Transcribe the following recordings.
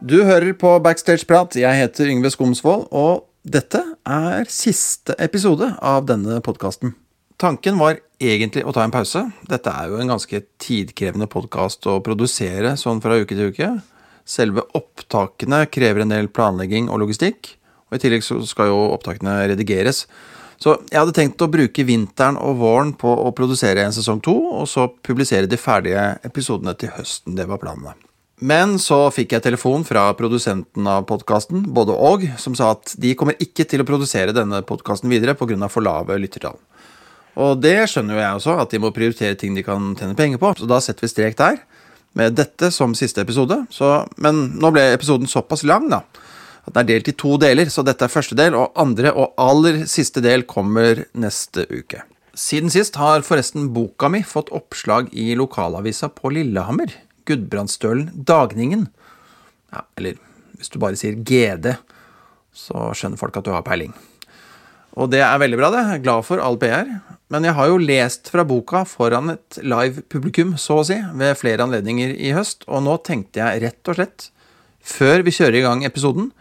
Du hører på Backstage-prat. Jeg heter Yngve Skomsvold, og dette er siste episode av denne podkasten. Tanken var egentlig å ta en pause. Dette er jo en ganske tidkrevende podkast å produsere sånn fra uke til uke. Selve opptakene krever en del planlegging og logistikk, og i tillegg så skal jo opptakene redigeres. Så jeg hadde tenkt å bruke vinteren og våren på å produsere en sesong to, og så publisere de ferdige episodene til høsten. Det var planene. Men så fikk jeg telefon fra produsenten av podkasten, både og, som sa at de kommer ikke til å produsere denne podkasten videre pga. for lave lyttertall. Og det skjønner jo jeg også, at de må prioritere ting de kan tjene penger på, så da setter vi strek der, med dette som siste episode. Så, men nå ble episoden såpass lang, da, at den er delt i to deler, så dette er første del, og andre og aller siste del kommer neste uke. Siden sist har forresten boka mi fått oppslag i lokalavisa på Lillehammer. Gudbrandsdølen Dagningen. Ja, eller hvis du bare sier GD, så skjønner folk at du har peiling. Og det er veldig bra, det. Jeg er glad for all PR. Men jeg har jo lest fra boka foran et live publikum, så å si, ved flere anledninger i høst, og nå tenkte jeg rett og slett, før vi kjører i gang episoden,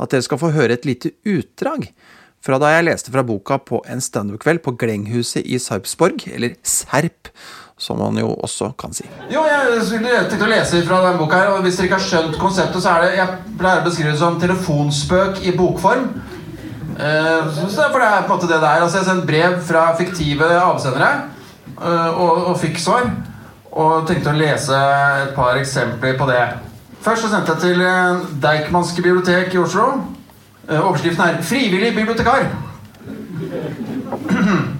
at dere skal få høre et lite utdrag fra da jeg leste fra boka på en standup-kveld på Glenghuset i Sarpsborg, eller Serp, som man jo også kan si. Jo, jeg tenkte å lese fra den boka her, og Hvis dere ikke har skjønt konseptet, så er det Jeg pleier å beskrive det som telefonspøk i bokform. Eh, for det er på en måte det det er. Altså, jeg sendte brev fra fiktive avsendere eh, og, og fikk svar. Og tenkte å lese et par eksempler på det. Først så sendte jeg til eh, Deichmanske bibliotek i Oslo. Eh, Overskriften er 'Frivillig bibliotekar'.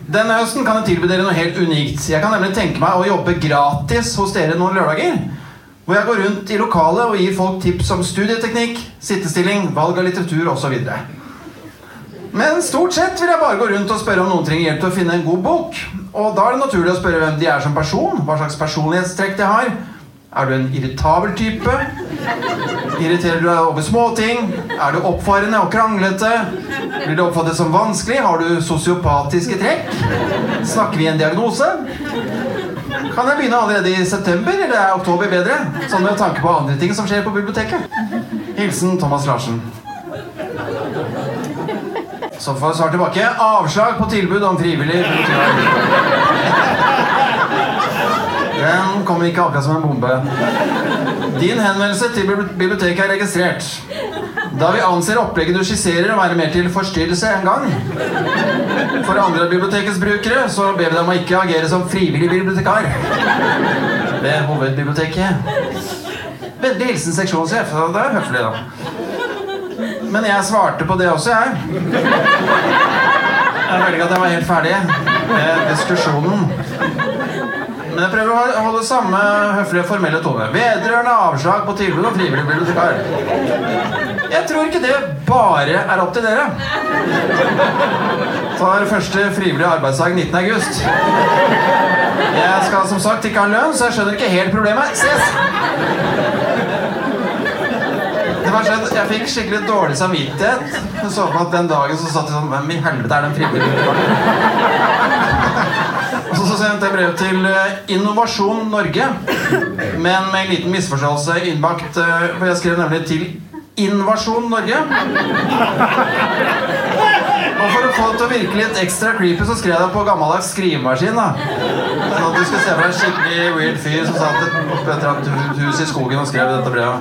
Denne høsten kan jeg tilby dere noe helt unikt. Jeg kan nemlig tenke meg å jobbe gratis hos dere noen lørdager. Hvor jeg går rundt i lokalet og gir folk tips om studieteknikk, sittestilling, valg av litteratur osv. Men stort sett vil jeg bare gå rundt og spørre om noen trenger hjelp til å finne en god bok. Og da er det naturlig å spørre hvem de er som person, hva slags personlighetstrekk de har. Er du en irritabel type? Irriterer du deg over småting? Er du oppfarende og kranglete? Blir det oppfattet som vanskelig? Har du sosiopatiske trekk? Snakker vi en diagnose? Kan jeg begynne allerede i september, eller er oktober bedre? Sånn med tanke på andre ting som skjer på biblioteket. Hilsen Thomas Larsen. Så får jeg svar tilbake. Avslag på tilbud om frivillig Den kom ikke akkurat som en bombe. Din henvendelse til biblioteket er registrert. Da vi anser opplegget du skisserer å være mer til forstyrrelse enn gang. For andre av bibliotekets brukere så ber vi deg om å ikke agere som frivillig bibliotekar. Ved hovedbiblioteket. Vennlig hilsen seksjonssjef. Det er høflig, da. Men jeg svarte på det også, jeg. Jeg føler ikke at jeg var helt ferdig med diskusjonen. Men jeg prøver å holde samme høflige, formelle tone. Vedrørende avslag på tilbud om frivillig bibliotekar. Jeg tror ikke det bare er opp til dere. Tar første frivillige arbeidsdag 19. august. Jeg skal som sagt ikke ha lønn, så jeg skjønner ikke helt problemet. Ses! Det var sånn, Jeg fikk skikkelig dårlig samvittighet. Jeg så på at Den dagen så satt jeg sånn Hvem i helvete er den frivillige? Sendte jeg brev til eh, Innovasjon Norge, men med en liten misforståelse innbakt. eh, For jeg skrev nemlig til Invasjon Norge. Og for å få det til å virke litt ekstra creepy, så skrev jeg det på gammeldags skrivemaskin. da Sånn at du skulle se for deg en skikkelig weird fyr som satt oppe i et hus i skogen og skrev dette brevet.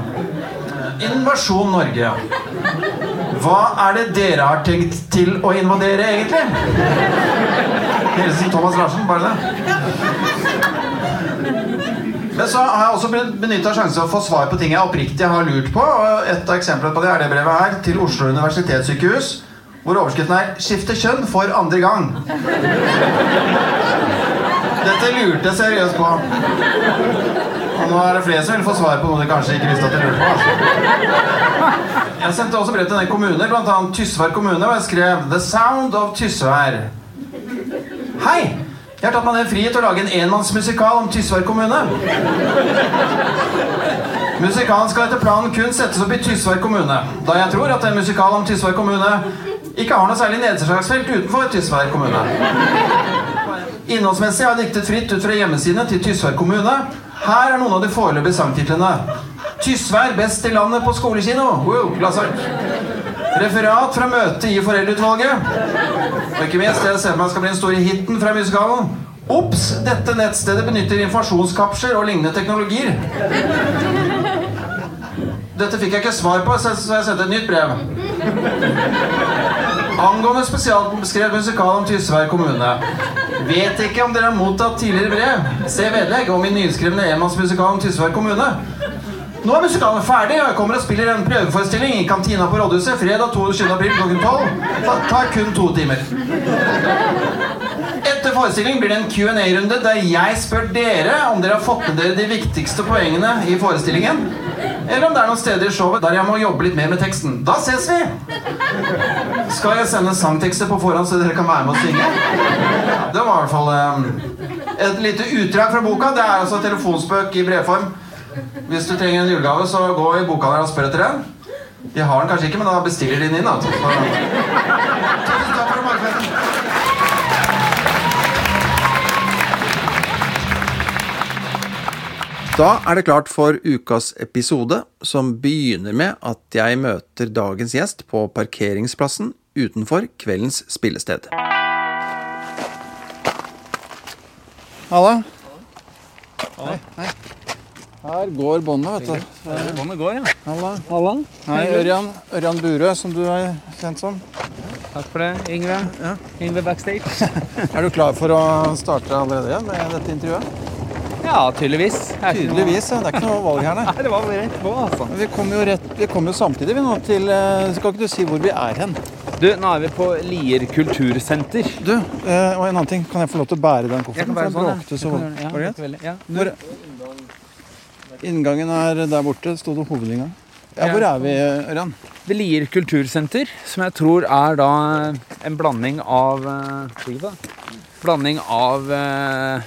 Invasjon Norge. Hva er det dere har tenkt til å invadere, egentlig? Hilsen Thomas Larsen, bare det. Men så har jeg også benytta sjansen til å få svar på ting jeg oppriktig har lurt på. Et av eksemplene på det er det brevet her til Oslo universitetssykehus, hvor overskriften er 'Skifte kjønn for andre gang'. Dette lurte jeg seriøst på. Og nå er det flere som vil få svar på noe de kanskje ikke visste at de lurte på. Altså. Jeg sendte også brev til en kommune, bl.a. Tysvær kommune, og jeg skrev 'The Sound of Tysvær'. Hei! Jeg har tatt meg den frihet å lage en enmannsmusikal om Tysvær kommune. Musikalen skal etter planen kun settes opp i Tysvær kommune, da jeg tror at en musikal om Tysvær kommune ikke har noe særlig nedslagsfelt utenfor Tysvær kommune. Innholdsmessig har jeg diktet fritt ut fra hjemmesidene til Tysvær kommune. Her er noen av de foreløpige sangtitlene. Tysvær best i landet på skolekino. Wow. Referat fra møtet i foreldreutvalget. Og ikke minst, jeg ser for meg skal bli den store hiten fra musikalen. Ops! Dette nettstedet benytter informasjonskapsler og lignende teknologier. Dette fikk jeg ikke svar på, så jeg sendte et nytt brev. Angående spesialbeskrevet musikal om Tysvær kommune. Vet ikke om dere har mottatt tidligere brev. Se vedlegg om min nyskrevne enmannsmusikal om Tysvær kommune. Nå er musikalen ferdig, og jeg kommer og spiller en prøveforestilling i kantina på Rådhuset fredag 22. april klokken 12. Det tar kun to timer. Etter forestilling blir det en Q&A-runde der jeg spør dere om dere har fått med dere de viktigste poengene i forestillingen. Eller om det er noen steder i showet der jeg må jobbe litt mer med teksten. Da ses vi! Skal jeg sende sangtekster på forhånd så dere kan være med og synge? Det var i hvert fall um, et lite utdrag fra boka. Det er altså telefonspøk i brevform. Hvis du trenger en julegave, så gå i boka der og spør etter den. De har den kanskje ikke, men da bestiller de den inn. Altså. Så- Tusen takk for oppmerksomheten. Da er det klart for ukas episode, som begynner med at jeg møter dagens gjest på parkeringsplassen utenfor kveldens spillested. Halla. Hei. Hei. Her går båndet, vet du. Båndet går, ja. Halla. Halla. Hei, Ørjan. Ørjan Burøe, som du er kjent som. Takk for det, Yngve. Ja. Yngve backstage. Er du klar for å starte allerede med dette intervjuet? Ja, tydeligvis. Er Tydeligvis, ja. Det er ikke noe valg her, nei. Nei, det var rett på, altså. Vi kommer jo, rett, vi kommer jo samtidig vi nå til eh, Skal ikke du si hvor vi er hen? Du, nå er vi på Lier kultursenter. Du, eh, og en annen ting. Kan jeg få lov til å bære den kofferten? kan sånn, den bråkte så. Ja, Var det greit? veldig. ja. Hvor, inngangen er der borte. Sto det hovedinngang? Ja, hvor er vi, Ørjan? Ved Lier kultursenter, som jeg tror er da en blanding av eh, da? Blanding av eh,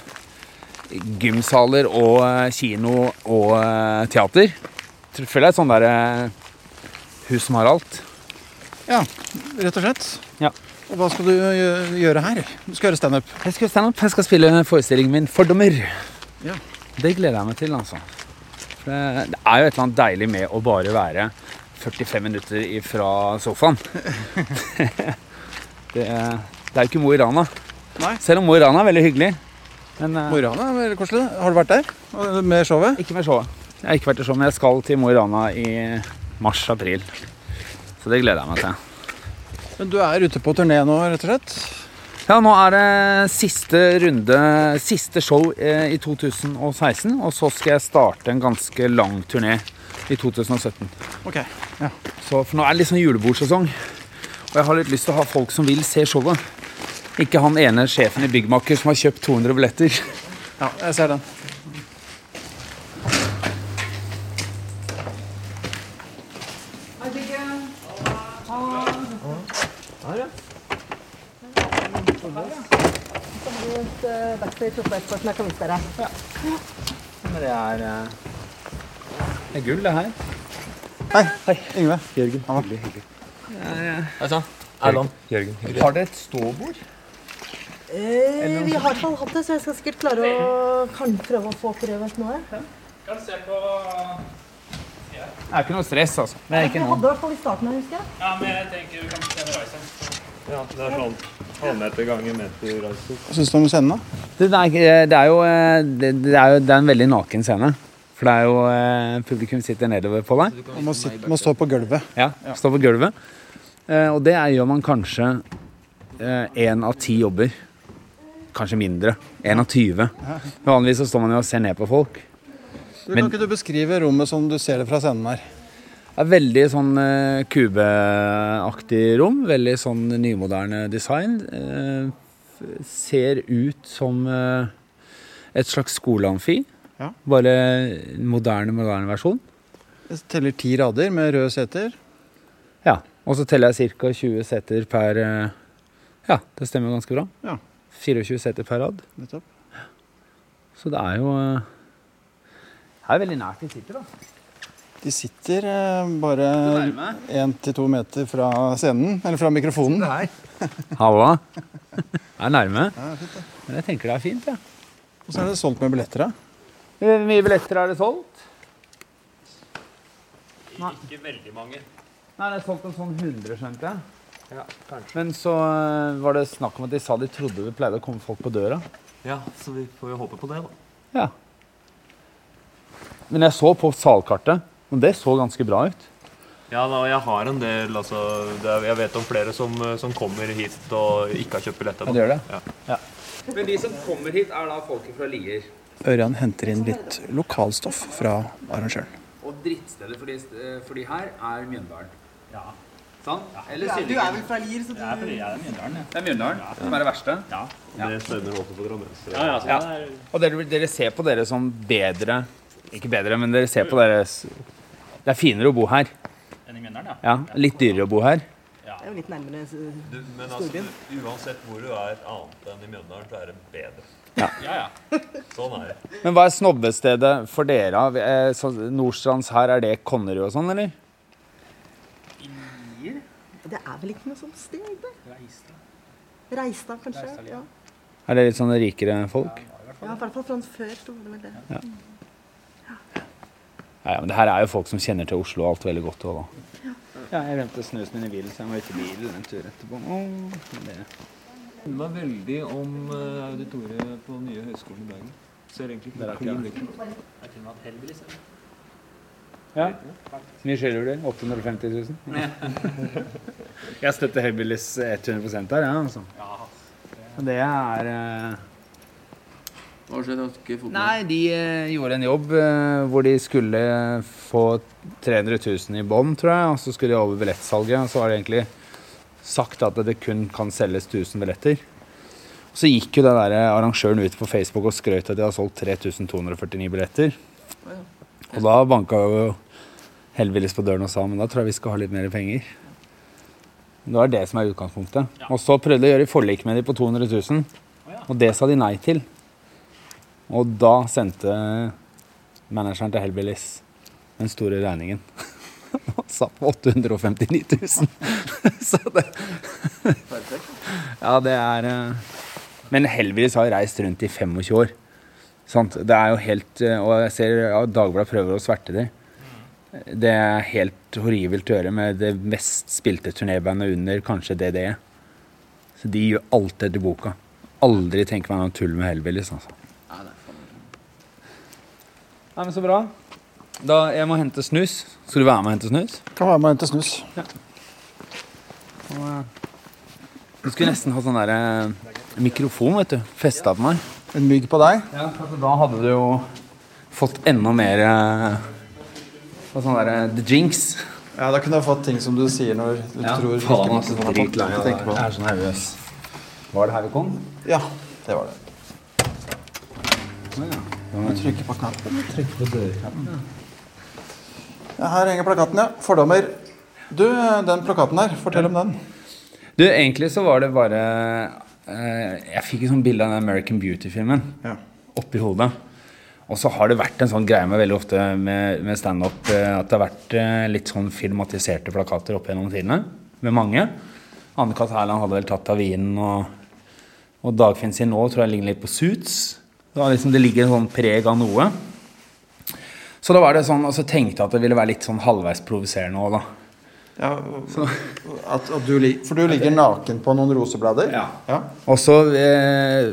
gymsaler og eh, kino og eh, teater. Jeg føler det er sånn der eh, hus som har alt. Ja, rett og slett. Ja. Og hva skal du gjøre her? Du skal gjøre standup. Jeg skal stand up. Jeg skal spille forestillingen min 'Fordommer'. Ja. Det gleder jeg meg til, altså. For det, det er jo et eller annet deilig med å bare være 45 minutter ifra sofaen. det, det er jo ikke Mo i Rana. Nei. Selv om Mo i Rana er veldig hyggelig. Men eh, Mo i Rana er veldig koselig. Har du vært der? Med showet? ikke med showet. Jeg har ikke vært i showet, men jeg skal til Mo i Rana i mars-april. Så det gleder jeg meg til. Men du er ute på turné nå, rett og slett? Ja, nå er det siste runde, siste show eh, i 2016. Og så skal jeg starte en ganske lang turné i 2017. Ok. Så, for nå er det liksom julebordsesong. Og jeg har litt lyst til å ha folk som vil se showet. Ikke han ene sjefen i Byggmaker som har kjøpt 200 billetter. Ja, jeg ser den. Her, oppe vise dere. Men det er, eh, det er gull, det her. Hei, Yngve. Jørgen. Anna. Hyggelig. hyggelig. Hei sann. Erland. Jørgen. Har dere et ståbord? Eh, vi har i hvert fall hatt det, så jeg skal sikkert klare å kan prøve å få prøvd noe. Kan se på Det er ikke noe stress, altså. Det er Vi hadde noe. i hvert fall i starten jeg husker jeg. Ja, men jeg tenker vi kan bestemme reisen. Ja, det er sånn halvmeter ganger meter reiser. Hva syns du om scenen, da? Det er, det er jo eh, det, det er jo det er en veldig naken scene. For det er jo eh, Publikum sitter nedover på deg. Man må, sitte, må stå på gulvet. Ja, Stå på gulvet. Eh, og det er, gjør man kanskje én av ti jobber. Kanskje mindre. Én av 20. Vanligvis så står man jo og ser ned på folk. Du, Men- kan ikke du beskrive rommet som du ser det fra scenen her? Er veldig sånn eh, kubeaktig rom. Veldig sånn nymoderne design. Eh, ser ut som eh, et slags skoleamfi. Ja. Bare moderne, moderne versjon. Jeg teller ti rader med røde seter. Ja. Og så teller jeg ca. 20 seter per eh, Ja, det stemmer ganske bra. Ja. 24 seter per rad. Nettopp. Så det er jo eh, Det er veldig nært vi sitter, da. De sitter eh, bare én til to meter fra scenen, eller fra mikrofonen. Halla. Det er nærme. Ja, fint, det. Men jeg tenker det er fint, jeg. Og så er det solgt med billetter, da. Hvor mye billetter er det solgt? Ikke veldig mange. Nei, det er solgt en sånn 100, skjønte jeg. Ja, kanskje. Men så eh, var det snakk om at de sa de trodde det pleide å komme folk på døra. Ja, så vi får jo håpe på det, da. Ja. Men jeg så på salkartet, og det så ganske bra ut. Ja, da, jeg har en del, altså det er, Jeg vet om flere som, eh, som kommer hit og ikke har kjøpt billetter. Ja, det gjør? Ja. Men de som kommer hit, er da folket fra Lier. Ørjan henter inn litt lokalstoff fra arrangøren. Og drittstedet for de, for de her er Mjøndalen. Ja. Sånn? Eller er, du er vel fra Lier, så du Jeg er fordi jeg er Mjøndalen, ja. Det er Mjøndalen som er det verste. Ja. Det stemmer også for drammensere. Ja, ja, Ja. Og dere, dere ser på dere som bedre Ikke bedre, men dere ser på dere s- Det er finere å bo her. Enn i Mjøndalen, ja. Ja, Litt dyrere å bo her. Ja. Det er jo litt nærmere Storbyen. Du, men altså, du, uansett hvor du er annet enn i Mjøndalen, så er det bedre. Ja, ja. ja. Sånn er det. Men hva er snobbestedet for dere? eh, så Nordstrands her, er det Konnerud og sånn, eller? Det er vel ikke noe sånt sted? det? Reistad. Reistad, kanskje? Reistad, ja. Ja. Er det litt sånne rikere folk? ja, i hvert fall fra før sto det vel det. Ja, ja, men det her er jo folk som kjenner til Oslo og alt veldig godt òg, da. Ja, jeg glemte snusen min i bilen, så jeg må ut i bilen en tur etterpå. Åh, det. Det var veldig om uh, auditoriet på nye høyskolen i Bergen. Ser egentlig ikke er klin ikke likt ut. Jeg eller? Ja. Mye skylder du? 850 000? jeg støtter Hellbillies 100% her, ja, altså. Det er eh, Hva skjedde? Nei, de eh, gjorde en jobb eh, hvor de skulle få 300 000 i bånd, tror jeg. Og så skulle de over billettsalget, og så var det egentlig sagt at det kun kan selges 1000 billetter. Så gikk jo den der arrangøren ut på Facebook og skrøt at de har solgt 3249 billetter. Og da banka jo Helvilles på døren og sa men da tror jeg vi skal ha litt mer penger. Det var det som er utgangspunktet. Og så prøvde de å gjøre forlik med dem på 200 000, og det sa de nei til. Og da sendte manageren til Hellbillies den store regningen. Og sa på 859 000. Så det Ja, det er eh, Men Hellbillies har reist rundt i 25 år. Sant? Det er jo helt eh, Og jeg ser ja, Dagbladet prøver å sverte det. Det er helt horribelt å gjøre med det mest spilte turnébandet under kanskje DDE. Så de gjør alt etter boka. Aldri tenker meg noe tull med Hellbillies, altså. Nei, men så bra. Da jeg må hente snus. Skal du være med og hente snus? Kan være med og hente snus. Og, eh, Du skulle nesten ha sånn der eh, mikrofon, vet du. Festa på meg. En mygg på deg. Ja, for da hadde du jo fått enda mer eh, sånn derre The Jinx. Ja, Da kunne du fått ting som du sier når du tror faen, altså, sånn har dritlei fått av det. tenke på. Jeg er så nervøs. Var det her vi kom? Ja, det var det. Å, ja. Du trykker på knappen. Trykk på dørknappen. Ja, her henger plakaten, ja. Fordommer. Du, den plakaten her, fortell om den. Du, egentlig så var det bare eh, Jeg fikk et sånt bilde av den American Beauty-filmen Ja. oppi hodet. Og så har det vært en sånn greie med veldig ofte med, med standup eh, at det har vært eh, litt sånn filmatiserte plakater opp gjennom tidene. Med mange. Anne-Kat. Hærland hadde vel tatt av vinen, og, og Dagfinn sin nå tror jeg ligner litt på Suits. Det, liksom, det ligger en sånn preg av noe. Så da var det sånn, og så tenkte jeg at det ville være litt sånn halvveis provoserende òg, da. Ja, at, at du, for du ligger naken på noen roseblader? Ja. ja. Og så eh,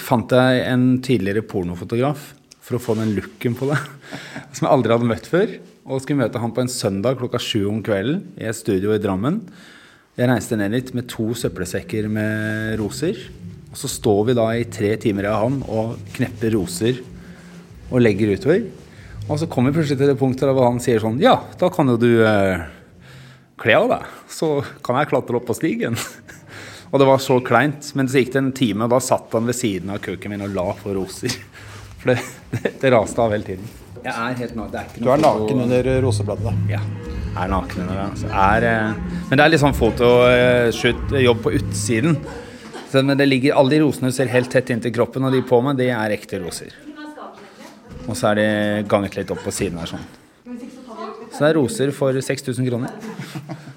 fant jeg en tidligere pornofotograf for å få den looken på det. Som jeg aldri hadde møtt før. Og skulle møte han på en søndag klokka sju om kvelden i et studio i Drammen. Jeg reiste ned dit med to søppelsekker med roser. Og så står vi da i tre timer av han og knepper roser og legger utover. Og så kommer vi plutselig til det punktet der hvor han sier sånn Ja, da kan jo du eh, kle av deg, så kan jeg klatre opp på stigen. og det var så kleint. Men så gikk det en time, og da satt han ved siden av køken min og la på roser. For det, det, det raste av hele tiden. Jeg er helt naken. Det er ikke Du er naken under rosebladene. Ja. Jeg er naken under det. Altså. Er, eh, men det er litt sånn fotoshoot, jobb på utsiden. Så, men det ligger, alle de rosene ser helt tett inntil kroppen, og de på meg, de er ekte roser. Og så er de ganget litt opp på siden her sånn. Så det er roser for 6000 kroner.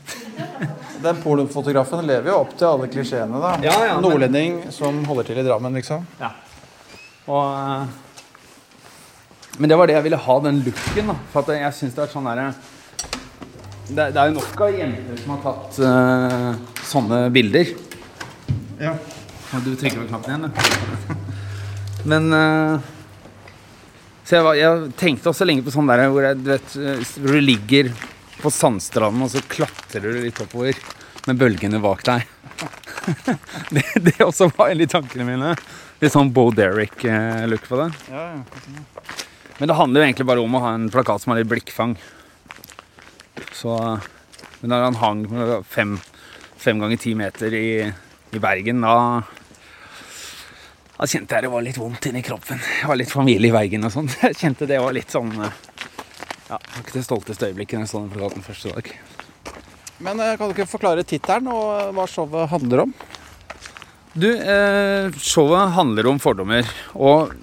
Den pornofotografen lever jo opp til alle klisjeene. da. Ja, ja, men- Nordlending som holder til i Drammen, liksom. Og, eh, men det var det jeg ville ha, den looken. da For at jeg synes det er sånn der det, det er jo nok av jenter som har tatt uh, sånne bilder. Ja. Og du trykker på knappen igjen, du. Men uh, Så jeg, var, jeg tenkte også lenge på sånn der hvor, jeg, du vet, eh, hvor du ligger på sandstranden, og så klatrer du litt oppover med bølgene bak deg. det, det også var litt tankene mine. Litt sånn Bo Derrick-look på det. Men det handler jo egentlig bare om å ha en plakat som har litt blikkfang. Så Men da han hang fem, fem ganger ti meter i, i Bergen, da da kjente jeg det var litt vondt inni kroppen. Jeg var litt familie i Bergen og sånn. Jeg kjente det var litt sånn eh, Ja, det var ikke det stolteste øyeblikket jeg så den plakaten første dag. Men eh, kan du ikke forklare tittelen og hva showet handler om? Du, eh, showet handler om fordommer. Og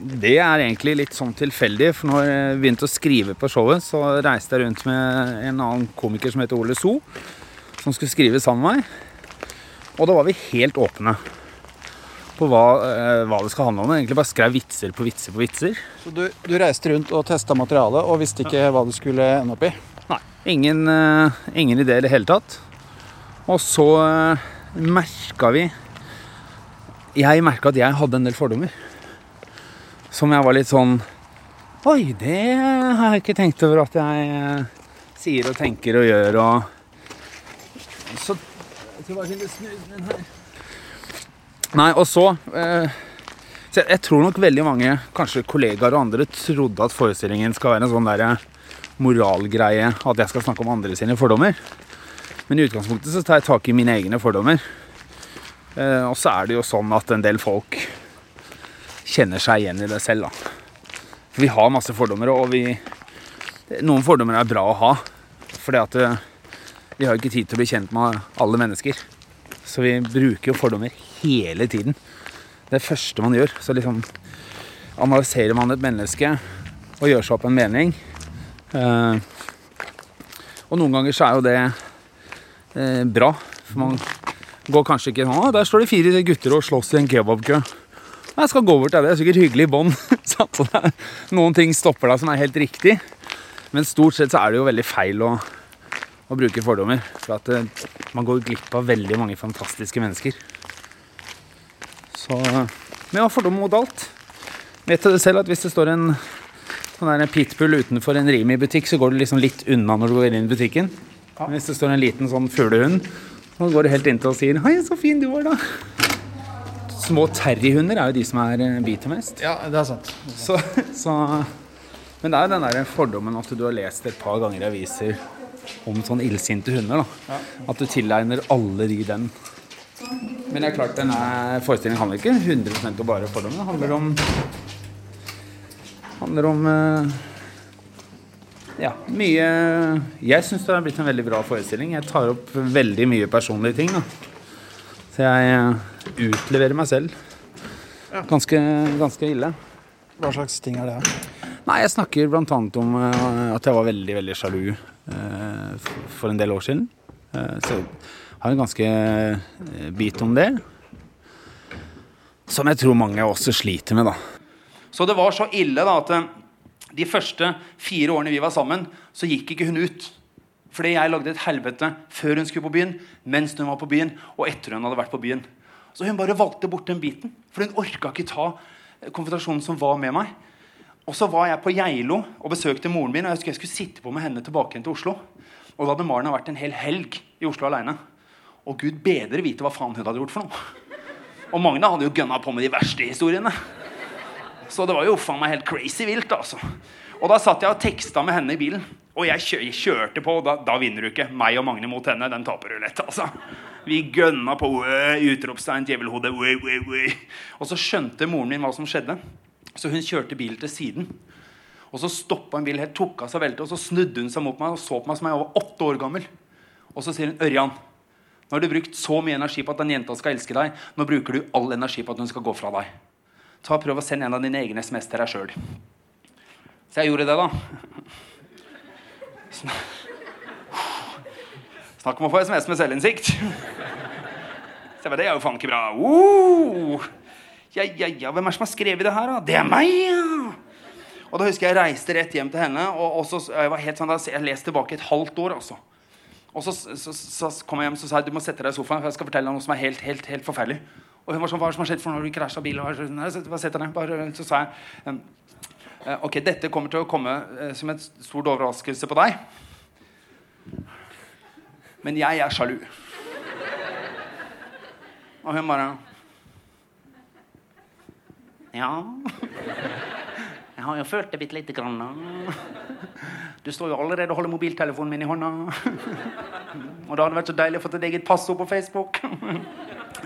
det er egentlig litt sånn tilfeldig, for når jeg begynte å skrive på showet, så reiste jeg rundt med en annen komiker som heter Ole So, som skulle skrive sammen med meg. Og da var vi helt åpne på hva, eh, hva det skal handle om. Egentlig bare skrev vitser på vitser på vitser. Så du, du reiste rundt og testa materialet og visste ikke hva du skulle ende opp i? Nei, ingen, eh, ingen idé i det hele tatt. Og så eh, merka vi Jeg merka at jeg hadde en del fordommer. Som jeg var litt sånn Oi, det har jeg ikke tenkt over at jeg eh, sier og tenker og gjør og Så Nei, og så eh, så jeg, tror nok veldig mange, kanskje kollegaer og andre, trodde at forestillingen skal være en sånn der moralgreie, at jeg skal snakke om andre sine fordommer. Men i utgangspunktet så tar jeg tak i mine egne fordommer. Eh, og så er det jo sånn at en del folk kjenner seg igjen i det selv, da. For vi har masse fordommer, og vi Noen fordommer er bra å ha. Fordi at eh, vi har jo ikke tid til å bli kjent med alle mennesker. Så vi bruker jo fordommer hele tiden. Det første man gjør. Så liksom analyserer man et menneske og gjør seg opp en mening. Eh, og noen ganger så er jo det eh, bra. For man går kanskje ikke sånn der står det fire gutter og slåss i en kebabkø. Jeg skal gå bort til det. Det er sikkert hyggelig i bånn. Noen ting stopper deg som er helt riktig. Men stort sett så er det jo veldig feil å, å bruke fordommer. For at eh, man går glipp av veldig mange fantastiske mennesker. Så Men ja, har fordommer mot alt. Vet du selv at hvis det står en sånn der en pitbull utenfor en Rimi-butikk, så går du liksom litt unna når du går inn i butikken. Men hvis det står en liten sånn fuglehund, så går du helt inntil og sier 'Hei, så fin du var', da. Små terrihunder er jo de som er eh, biter mest. Ja, det er sant. Så, så, men det er jo den der fordommen at du har lest et par ganger i aviser om sånn illsinte hunder. da. At du tilegner alle de den. Men det er klart, denne forestillingen handler ikke 100 om bare fordommer. Det handler om handler om eh, ja, mye Jeg syns det har blitt en veldig bra forestilling. Jeg tar opp veldig mye personlige ting. da. Så jeg eh, utleverer meg selv. Ganske, ganske ille. Hva slags ting er det? Nei, jeg snakker blant annet om eh, at jeg var veldig, veldig sjalu eh, for en del år siden. Eh, så jeg har en ganske bit om det. Som jeg tror mange også sliter med, da. Så det var så ille da at de første fire årene vi var sammen, så gikk ikke hun ut. Fordi jeg lagde et helvete før hun skulle på byen, mens hun var på byen, og etter hun hadde vært på byen. Så hun bare valgte bort den biten. For hun orka ikke ta konfrontasjonen som var med meg. Og så var jeg på Geilo og besøkte moren min. Og jeg skulle, jeg skulle sitte på med henne tilbake til Oslo. Og da hadde Maren vært en hel helg i Oslo aleine. Og gud bedre vite hva faen hun hadde gjort for noe. Og Magne hadde jo gønna på med de verste historiene. Så det var jo faen meg helt crazy vilt, altså. Og da satt jeg og teksta med henne i bilen. Og jeg kjø kjørte på, og da, da vinner du ikke. Meg og Magne mot henne, den taper du lett, altså. Vi gønna på «Wø», utropstegn, djevelhode. Og så skjønte moren min hva som skjedde. Så hun kjørte bilen til siden. Og så stoppa en bil helt, tok av seg veltet, og så snudde hun seg mot meg og så på meg som jeg var åtte år gammel. Og så sier hun, Ørjan, nå har du brukt så mye energi på at den jenta skal elske deg. Nå bruker du all energi på at hun skal gå fra deg. Ta og Prøv å sende en av dine egne SMS til deg sjøl. Så jeg gjorde det, da. Snakk om å få SMS med selvinnsikt. Se, det er jo faen ikke bra. Uh! Ja, ja, ja, hvem er det som har skrevet det her, da? Det er meg, ja! Og da husker jeg jeg reiste rett hjem til henne. Og, og jeg var helt sånn, jeg leste tilbake et halvt år. altså. Og så, så, så, kom jeg hjem og sa jeg, du må sette deg i sofaen, for jeg skal fortelle deg noe som er helt, helt, helt forferdelig. Og hun var sånn, hva som har skjedd for når du krasja bil? Og bare sett deg. Bare, så sa jeg eh, Ok, dette kommer til å komme eh, som et stort overraskelse på deg. Men jeg er sjalu. Og hun bare Ja Jeg har jo følt det bitte lite grann. Du står jo allerede og holder mobiltelefonen min i hånda. Og det hadde vært så deilig å få et eget passord på Facebook.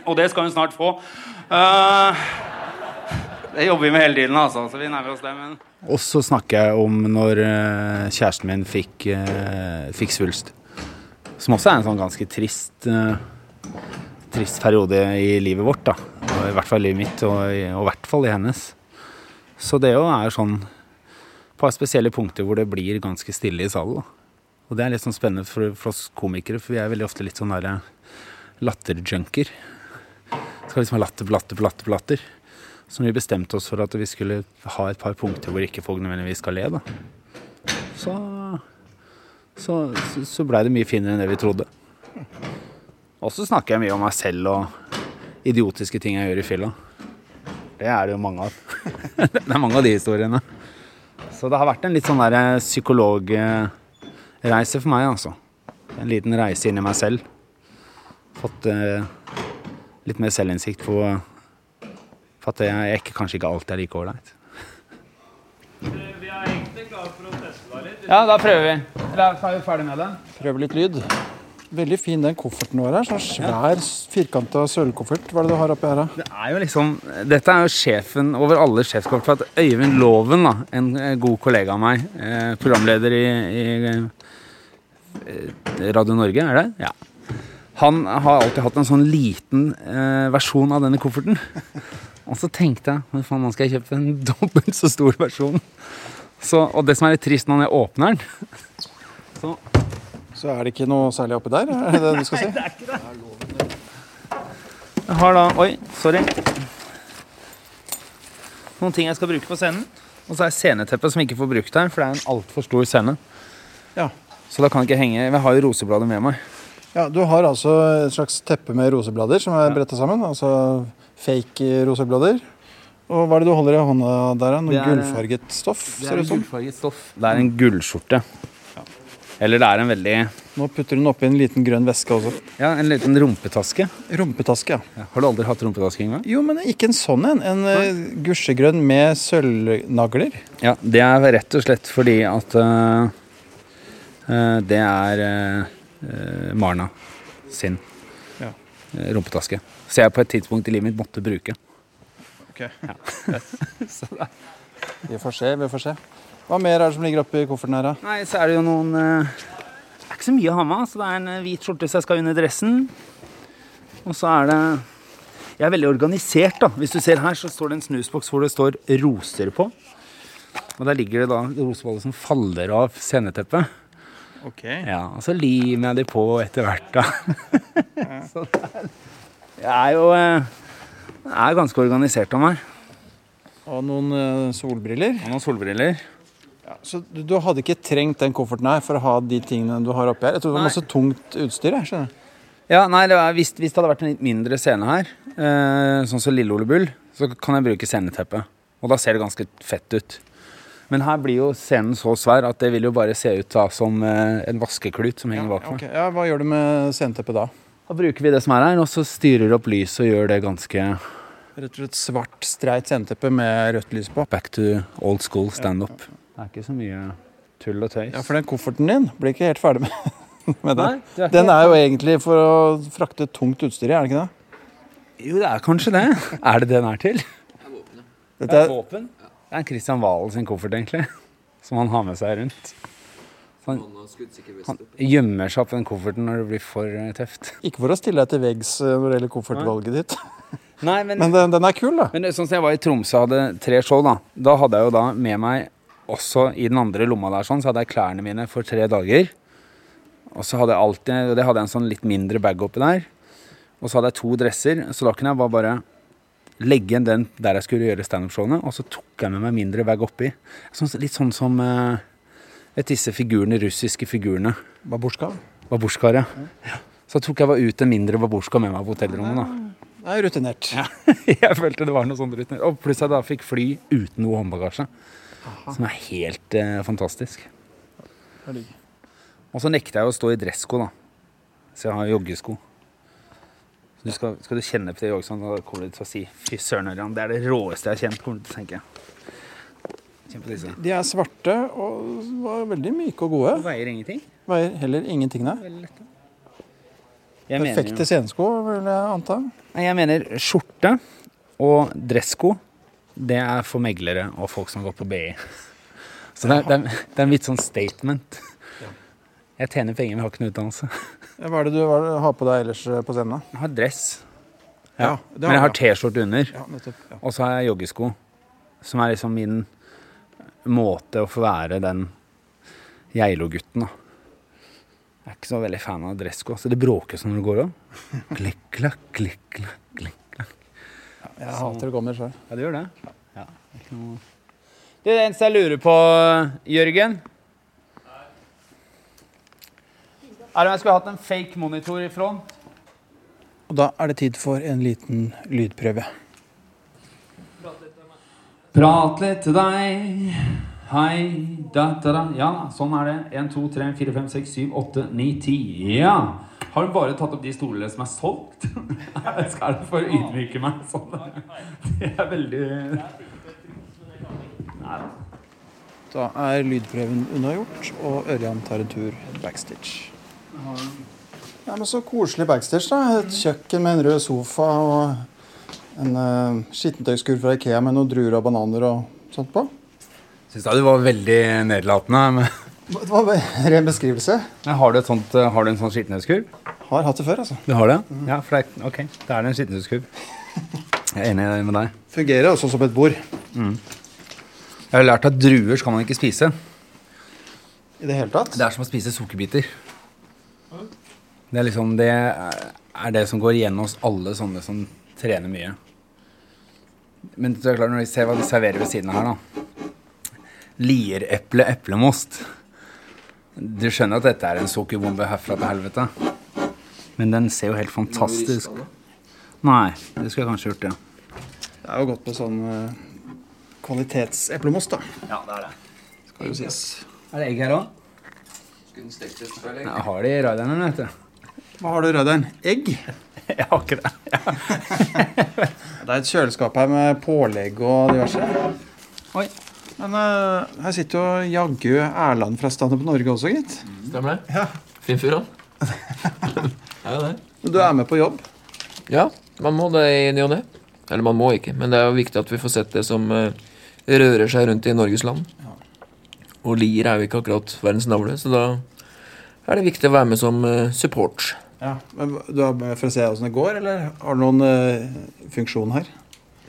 Og det skal hun snart få. Eh, det jobber vi med hele tiden, altså. Så vi nærmer oss det. Men Og så snakker jeg om når eh, kjæresten min fikk, eh, fikk svulst. Som også er en sånn ganske trist Trist periode i livet vårt, da. I hvert fall i mitt, og i, og i hvert fall i hennes. Så det jo er sånn et par spesielle punkter hvor det blir ganske stille i salen. Og det er litt sånn spennende for, for oss komikere, for vi er veldig ofte litt sånn derre latterjunker. Skal liksom ha latter på latter latter latter. Så vi bestemte oss for at vi skulle ha et par punkter hvor ikke folk nødvendigvis skal le, da, så, så- så blei det mye finere enn det vi trodde. Og så snakker jeg mye om meg selv og idiotiske ting jeg gjør i fylla. Det er det jo mange av. det er mange av de historiene. Så det har vært en litt sånn der psykologreise for meg, altså. En liten reise inn i meg selv. Fått eh, litt mer selvinnsikt på for at jeg ikke, kanskje ikke alltid er like ålreit. Vi er egentlig klare for å teste deg litt. Ja, da prøver vi. Eller er vi ferdig med det? Prøver litt lyd. Veldig fin den kofferten vår her. Sånn svær, firkanta sølvkoffert. Hva er det du har oppi her, da? Det er jo liksom, dette er jo sjefen over alle sjefskort. For at Øyvind Loven, da, en eh, god kollega av meg, eh, programleder i, i eh, Radio Norge, er det? Ja. Han har alltid hatt en sånn liten eh, versjon av denne kofferten. Og så tenkte jeg hva faen, nå skal jeg kjøpe en dobbelt så stor versjon. Så, og det som er litt trist når jeg åpner den så Så er det ikke noe særlig oppi der? Er det det du skal si? Jeg har da Oi, sorry. Noen ting jeg skal bruke på scenen. Og så er sceneteppet som ikke får brukt her, for det er en altfor stor scene. Ja. Så da kan jeg ikke henge Jeg har jo roseblader med meg. Ja, Du har altså et slags teppe med roseblader som er bretta sammen. Altså fake roseblader. Og hva er det du holder i hånda der? da? Noe Det er- gullfarget stoff? ser det er, gullfarget stoff. Det er en gullskjorte. Eller det er en veldig Nå putter hun oppi en liten grønn veske også. Ja, en liten rumpetaske. Rumpetaske, ja. Har du aldri hatt rumpetaske engang? Jo, men ikke en sånn en. En Nei. gusjegrønn med sølvnagler. Ja, det er rett og slett fordi at uh, uh, det er øh, Marna sin Ja. rumpetaske. Så jeg på et tidspunkt i livet mitt måtte bruke. Ok. Vi får se, vi får se. Hva mer er det som ligger oppi kofferten her, da? Nei, så er det jo noen øh, Det er ikke så mye å ha med. Så det er en øh, hvit skjorte så jeg skal under dressen. Og så er det Jeg er veldig organisert, da. Hvis du ser her, så står det en snusboks hvor det står roser på. Og der ligger det da roseballer som faller av sceneteppet. Ok. Ja, og så limer jeg de på etter hvert, da. så det er, jeg er jo eh, jeg er ganske organisert av meg. Og noen eh, solbriller. Og noen solbriller. Så du, du hadde ikke trengt den kofferten her for å ha de tingene du har oppi her? Jeg tror det var Nei. masse tungt utstyr. Jeg, skjønner. Ja, nei, det var, hvis, hvis det hadde vært en litt mindre scene her, eh, sånn som Lille Ole Bull, så kan jeg bruke sceneteppet. Og da ser det ganske fett ut. Men her blir jo scenen så svær at det vil jo bare se ut da, som eh, en vaskeklut som henger bak meg. Okay. ja, Hva gjør du med sceneteppet da? Da bruker vi det som er her, og så styrer opp lyset og gjør det ganske Rett og slett svart, streit sceneteppe med rødt lys på. back to old school standup. Det er ikke så mye tull og tøys. Ja, For den kofferten din blir ikke helt ferdig med, med det. Nei, er Den er jo egentlig for å frakte tungt utstyr i, er det ikke det? Jo, det er kanskje det. Er det det den er til? Dette er, våpen? Det er Christian Valen sin koffert, egentlig. Som han har med seg rundt. Han, Han gjemmer seg opp den kofferten når det blir for eh, tøft. ikke for å stille deg til veggs eh, når det gjelder koffertvalget ditt, Nei, men, men den, den er kul, da. men er sånn som jeg var i Tromsø og hadde tre show, da. Da hadde jeg jo da med meg også i den andre lomma der sånn, så hadde jeg klærne mine for tre dager. Og så hadde jeg alltid, og det hadde jeg en sånn litt mindre bag oppi der. Og så hadde jeg to dresser, så da kunne jeg bare, bare legge igjen den der jeg skulle gjøre standup-showene, og så tok jeg med meg mindre bag oppi. Sånn, litt sånn som eh, vet disse figurene, russiske figurene. Babusjka. Babusjkaer, ja. ja. Så tok jeg bare ut en mindre babusjka med meg på hotellrommet. da. Det er rutinert. jeg følte det var noe sånt rutinert. Og pluss jeg da fikk fly uten noe håndbagasje. Som er helt eh, fantastisk. Og så nekter jeg å stå i dressko, da. Så jeg har joggesko. Du skal, skal du kjenne på det joggeskoen, da kommer du til å si fy søren, Ørjan, det er det råeste jeg har kjent. kommer du til å tenke. De er svarte og var veldig myke og gode. Og veier ingenting. Veier heller ingenting, nei. Perfekte scenesko, vil jeg anta. Nei, jeg mener skjorte og dressko, det er for meglere og folk som går på BI. Så det er, det, er, det er en litt sånn statement. Jeg tjener penger, men har ikke noe utdannelse. Hva er det du hva er det du har på deg ellers eh, på scenen? da? Jeg har dress, Ja, det men jeg har. T-skjorte under. Ja, nettopp. Ja. Og så har jeg joggesko, som er liksom min måte å få være den Geilo-gutten, da. Jeg er ikke så veldig fan av dressko, så det bråker sånn når det går om. Klikk, klakk, klikk, klakk, klikk, klakk. så... hater å gå med sjøl. Ja, du gjør det? Ja. det er ikke noe... Du, det eneste jeg lurer på, Jørgen Er om jeg skulle hatt en fake monitor i front? Og da er det tid for en liten lydprøve. Prat litt til deg. Hei, da, da, da. Ja, sånn er det. 1, 2, 3, 4, 5, 6, 7, 8, 9, 10. Ja. Har du bare tatt opp de stolene som er solgt? Skal du for å ydmyke meg sånn? Det er veldig Nei da. Da er lydprøven unnagjort, og Ørjan tar en tur backstage. Ja, men Så koselig backstage, da. Et kjøkken med en rød sofa og en uh, skittentøyskur fra Ikea med noen druer og bananer og sånt på. Syns jeg du var veldig nedlatende. Det var en ren beskrivelse. Har du, et sånt, eh, har du en sånn skittenhetskurv? Har hatt det før, altså. Du har det? Ja, for det er, ok. Da er det en skittenhetskurv. Jeg er enig med deg. Fungerer også som et bord. Jeg har lært at druer skal man ikke spise. I det hele tatt. Det er som å spise sukkerbiter. Det er liksom det er det som går igjen hos alle sånne som trener mye. Men det er klart når vi ser hva de serverer ved siden av her, da. Liereple eplemost. Du skjønner at dette er en sukkerbombe herfra til helvete. Men den ser jo helt fantastisk Nei, det skulle jeg kanskje gjort, ja. Det er jo godt med sånn uh, kvalitetseplemost, da. Ja, det er det. Skal jo sies. Er det egg her òg? Jeg har det i raideren, vet du. Hva har du, i raideren? Egg? Jeg har ikke det. Det er et kjøleskap her med pålegg og diverse. Oi. Men uh, her sitter jo jaggu Erland fra Standup Norge også, gitt. Stemmer det? Ja. Fin fyr, han. er jo det. Du er med på jobb. Ja, man må det i ny og ne. Eller man må ikke, men det er jo viktig at vi får sett det som uh, rører seg rundt i Norges land. Og Lier er jo ikke akkurat verdens navle, så da er det viktig å være med som uh, support. Ja, men Du er med for å se åssen det går, eller har du noen uh, funksjon her?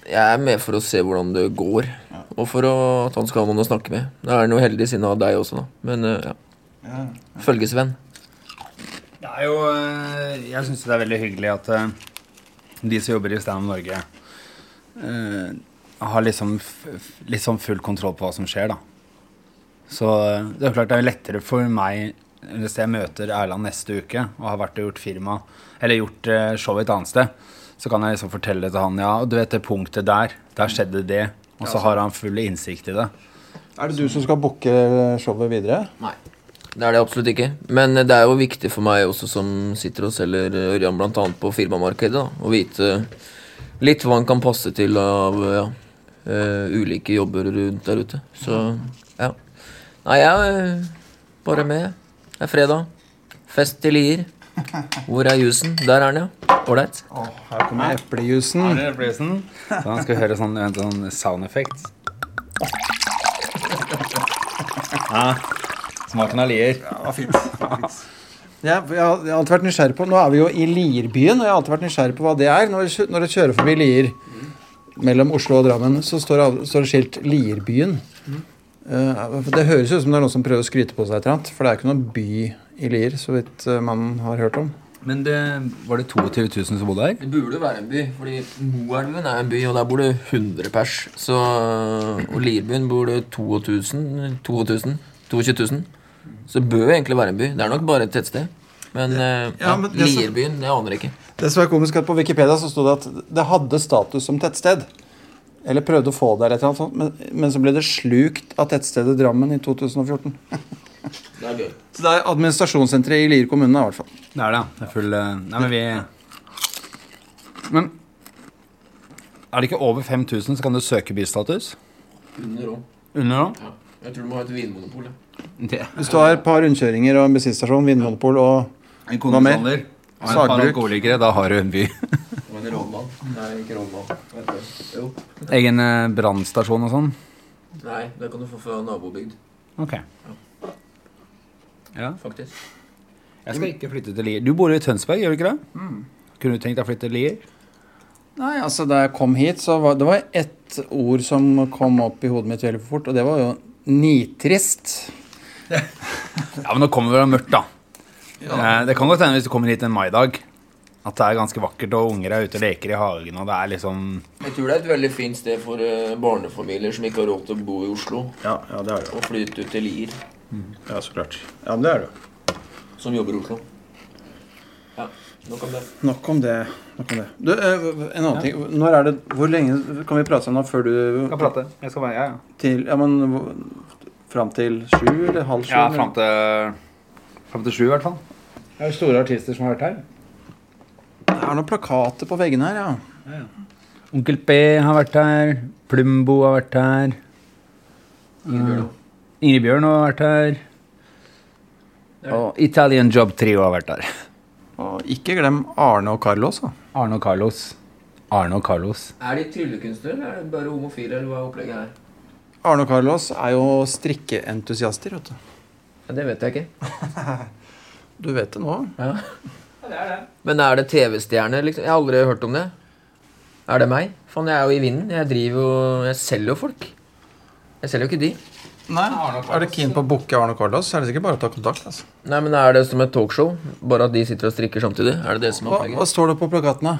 Jeg er med for å se hvordan det går, og for å, at han skal ha noen å snakke med. Da er han jo heldig siden av deg også, da. Men eh, ja. Følgesvenn. Det er jo eh, Jeg syns det er veldig hyggelig at eh, de som jobber i Stand Norge, har liksom sånn full kontroll på hva som skjer, da. Så det er klart det er lettere for meg hvis jeg møter Erland neste uke og har vært og gjort firma, eller gjort show et annet sted, så kan jeg liksom fortelle til han ja, du vet det punktet der, der skjedde det, og så har han full innsikt i det. Er det du som skal booke showet videre? Nei. Det er det absolutt ikke. Men det er jo viktig for meg også som sitter og selger Ørjan bl.a. på firmamarkedet, da, å vite litt hva han kan passe til av ja, eh, ulike jobber rundt der ute. Så ja. Nei, jeg er bare med. Det er fredag. Fest til Lier. Hvor er jusen? Der er den, ja. Ålreit. Her kommer eplejusen. Her er. Så han skal høre sånn, en sånn sound effect. Ja. Smaken av lier. Ja, fint. Ja, jeg har alltid vært nysgjerrig på Nå er vi jo i Lierbyen, og jeg har alltid vært nysgjerrig på hva det er. Når jeg når du kjører forbi Lier mellom Oslo og Drammen, så står det, står det skilt Lierbyen. For det høres ut som det er noen som prøver å skryte på seg et eller annet, for det er ikke noen by i Lier, så vidt eh, man har hørt om. Men det, var det 22 000 som bodde her? Det burde være en by, fordi Moelven er en by, og der bor det 100 pers. Så, og Lierbyen bor det 2000, 2000, 22 000. Så det bør jo egentlig være en by. Det er nok bare et tettsted. Men, eh, Ja, ja, men det Lierbyen, det aner jeg ikke. Det som er komisk at På Wikipedia så sto det at det hadde status som tettsted. Eller prøvde å få det, eller et eller annet sånt, men, men så ble det slukt av tettstedet Drammen i 2014. Det er gøy. Så det er administrasjonssenteret i Lier kommune, i hvert fall. Det er det. Det er full eh, Nei, men vi Men er det ikke over 5000, så kan du søke bystatus? Under òg. Under? Ja. Jeg tror du må ha et vinmonopol. ja. Det. Hvis du har et par rundkjøringer og en bensinstasjon, Vinmonopol og En Hva mer? kondisolder og en par Sagbruk. alkoholikere, da har du en by. Nei, ikke rådmann. Jo. Egen eh, brannstasjon og sånn? Nei, det kan du få fra nabobygd, Ok. Ja. faktisk. Jeg skal ikke flytte til Lier. Du bor i Tønsberg, gjør du ikke det? Kunne du tenkt deg å flytte til Lier? Nei, altså Da jeg kom hit, så var det var ett ord som kom opp i hodet mitt veldig fort, og det var jo nitrist. Ja, men nå kommer det mørkt, da. Ja. Det kan godt hende hvis du kommer hit en maidag, at det er ganske vakkert, og unger er ute og leker i hagen, og det er liksom Jeg tror det er et veldig fint sted for eh, barnefamilier som ikke har råd til å bo i Oslo, Ja, ja det er det. og flytte ut til Lier, Ja, så klart. Ja, men det er det. som jobber i Oslo. Ja, nok om det. Nok om det. Nok om det. Du, eh, en annen ting. Når er det Hvor lenge kan vi prate sammen før du Skal prate. Jeg skal være, ja, ja. Til Ja, men Fram til sju eller halv sju? Ja, fram til, fram til sju, i hvert fall. Det er jo store artister som har vært her. Det er noen plakater på veggene her, ja. Onkel P har vært her. Plumbo har vært her. Ingebjørn. Ingrid Bjørn har vært her. Og Italian Job Trio har vært her. Og ikke glem Arne og Carlos. Da. Arne og Carlos. Arne og Carlos. Er de tryllekunstnere, eller er de bare homofile, eller hva er opplegget her? Arne og Carlos er jo strikkeentusiaster, vet du. Ja, det vet jeg ikke. Du vet det nå. Men er det TV-stjerne, liksom? Jeg har aldri hørt om det. Er det meg? Faen, jeg er jo i vinden. Jeg driver jo Jeg selger jo folk. Jeg selger jo ikke de. Nei, Er du keen på å booke Arne Carlos, så er det sikkert bare å ta kontakt. altså. Nei, men er det som et talkshow? Bare at de sitter og strikker samtidig? Er det det som er Hva, hva opplegget? står det på plakatene?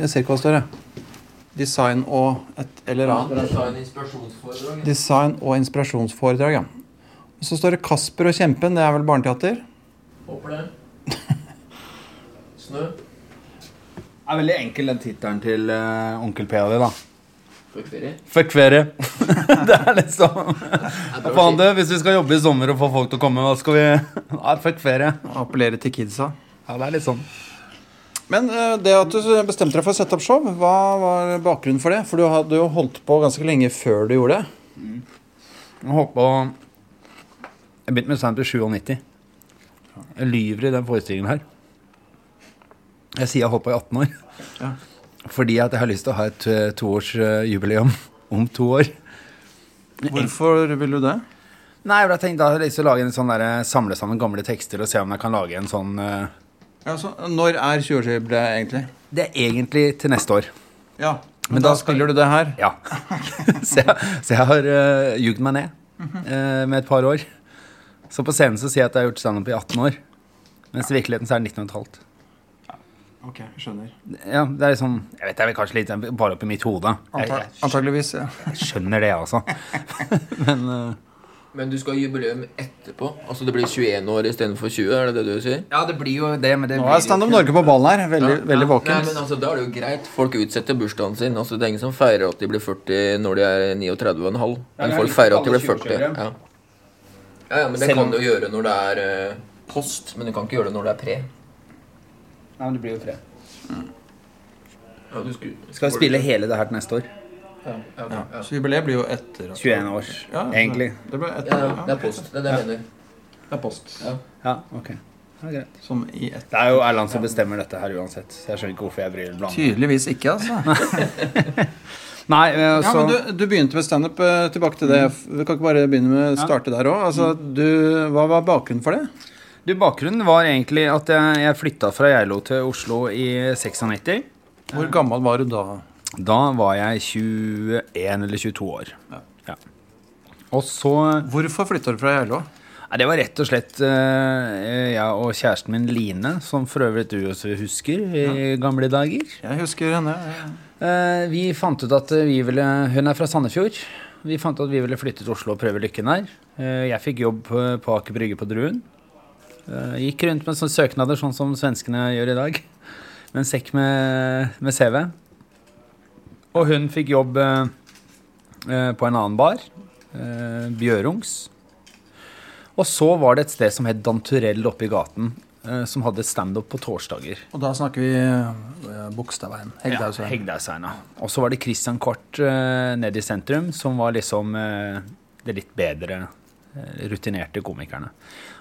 Jeg ser ikke hva det står. jeg. Design og et eller annet. Design og inspirasjonsforedrag, ja. Og så står det Kasper og Kjempen. Det er vel barneteater? Håper det. Snø. Det er veldig enkel den tittelen til uh, Onkel P og de, da. Fuck ferie. Fuck ferie. det er liksom Det Faen, du, hvis vi skal jobbe i sommer og få folk til å komme, hva skal vi Nei, fuck ferie. Appellere til kidsa. Ja, det er litt sånn. Men uh, det at du bestemte deg for å sette opp show, hva var bakgrunnen for det? For du hadde jo holdt på ganske lenge før du gjorde det. Jeg holdt på Jeg begynte med standup i 97. Jeg lyver i den forestillingen her. Jeg sier jeg holdt på i 18 år. Ja. Fordi at jeg har lyst til å ha et eh, toårsjubileum om to år. Hvorfor vil du det? Nei, jeg tenkte da har jeg lyst til å lage en sånn der, samle sammen gamle tekster og se om jeg kan lage en sånn uh... Ja, så, når er 20-årsjubileet egentlig? Det er egentlig til neste år. Ja, Men Men da da skal- spiller du det her? Ja. så, jeg, så jeg har uh, jugd meg ned uh, med et par år. Så på scenen så sier jeg at jeg har gjort standup i 18 år. Mens i virkeligheten så er det 19 15. Ok, skjønner. Ja, det er liksom Jeg vet det er kanskje litt bare oppi mitt hode. Antag antageligvis, ja. jeg skjønner det, altså. Men uh... Men du skal ha jubileum etterpå? Altså det blir 21 år istedenfor 20? Er det det du sier? Ja, det blir jo det, men det Nå er Stand Up Norge på ballen her. Veldig, veldig Nei, våkent. men altså, Da er det jo greit. Folk utsetter bursdagen sin. Altså, Det er ingen som feirer at de blir 40 når de er 39,5. Men ja, er folk feirer at de blir 40. Ja. ja, ja, men det Selv kan du jo gjøre når det er uh, post, men du kan ikke gjøre det når det er pre. Nei, men det blir jo tre. Ja, du skulle, Skal vi spille hele det her til neste år? Ja, ja, Ja. ja. Så jubileet blir jo etter. altså. 21 års, Ja, egentlig. Det blir etter. ja, det er post. Det er det jeg mener. Det er post. Ja. Ja, ok. Det er. Som i et. Det er jo Erland som bestemmer dette her uansett. Så jeg skjønner ikke hvorfor jeg bryr meg. Tydeligvis ikke, altså. Nei, eh, Ja, så men du, du begynte med standup. eh, Tilbake til det. Vi kan ikke bare begynne med å starte der òg. Altså, hva var bakgrunnen for det? Du, Bakgrunnen var egentlig at jeg, jeg flytta fra Geilo til Oslo i 96. Hvor gammel var du da? Da var jeg 21 eller 22 år. Ja. Og så Hvorfor flytta du fra Geilo? Det var rett og slett eh, jeg og kjæresten min Line, som for øvrig du også husker i gamle dager. Jeg husker henne. Ja. vi fant ut at vi ville Hun er fra Sandefjord. Vi fant ut at vi ville flytte til Oslo og prøve lykken der. Eh, jeg fikk jobb på, på Aker Brygge på Druen. Eh, gikk rundt med sånne søknader, sånn som svenskene gjør i dag. Med en sekk med, med CV. Og hun fikk jobb eh, eh, på en annen bar. Eh, Bjørungs. Og så var det et sted som het Danturell oppe i gaten. eh, som hadde standup på torsdager. Og da snakker vi eh, Bogstadveien. Hegdehaugsveien. Ja, Hegdehaugsveien, ja. Og så var det Christian Kort uh, nede i sentrum, som var liksom eh, det litt bedre eh, rutinerte komikerne.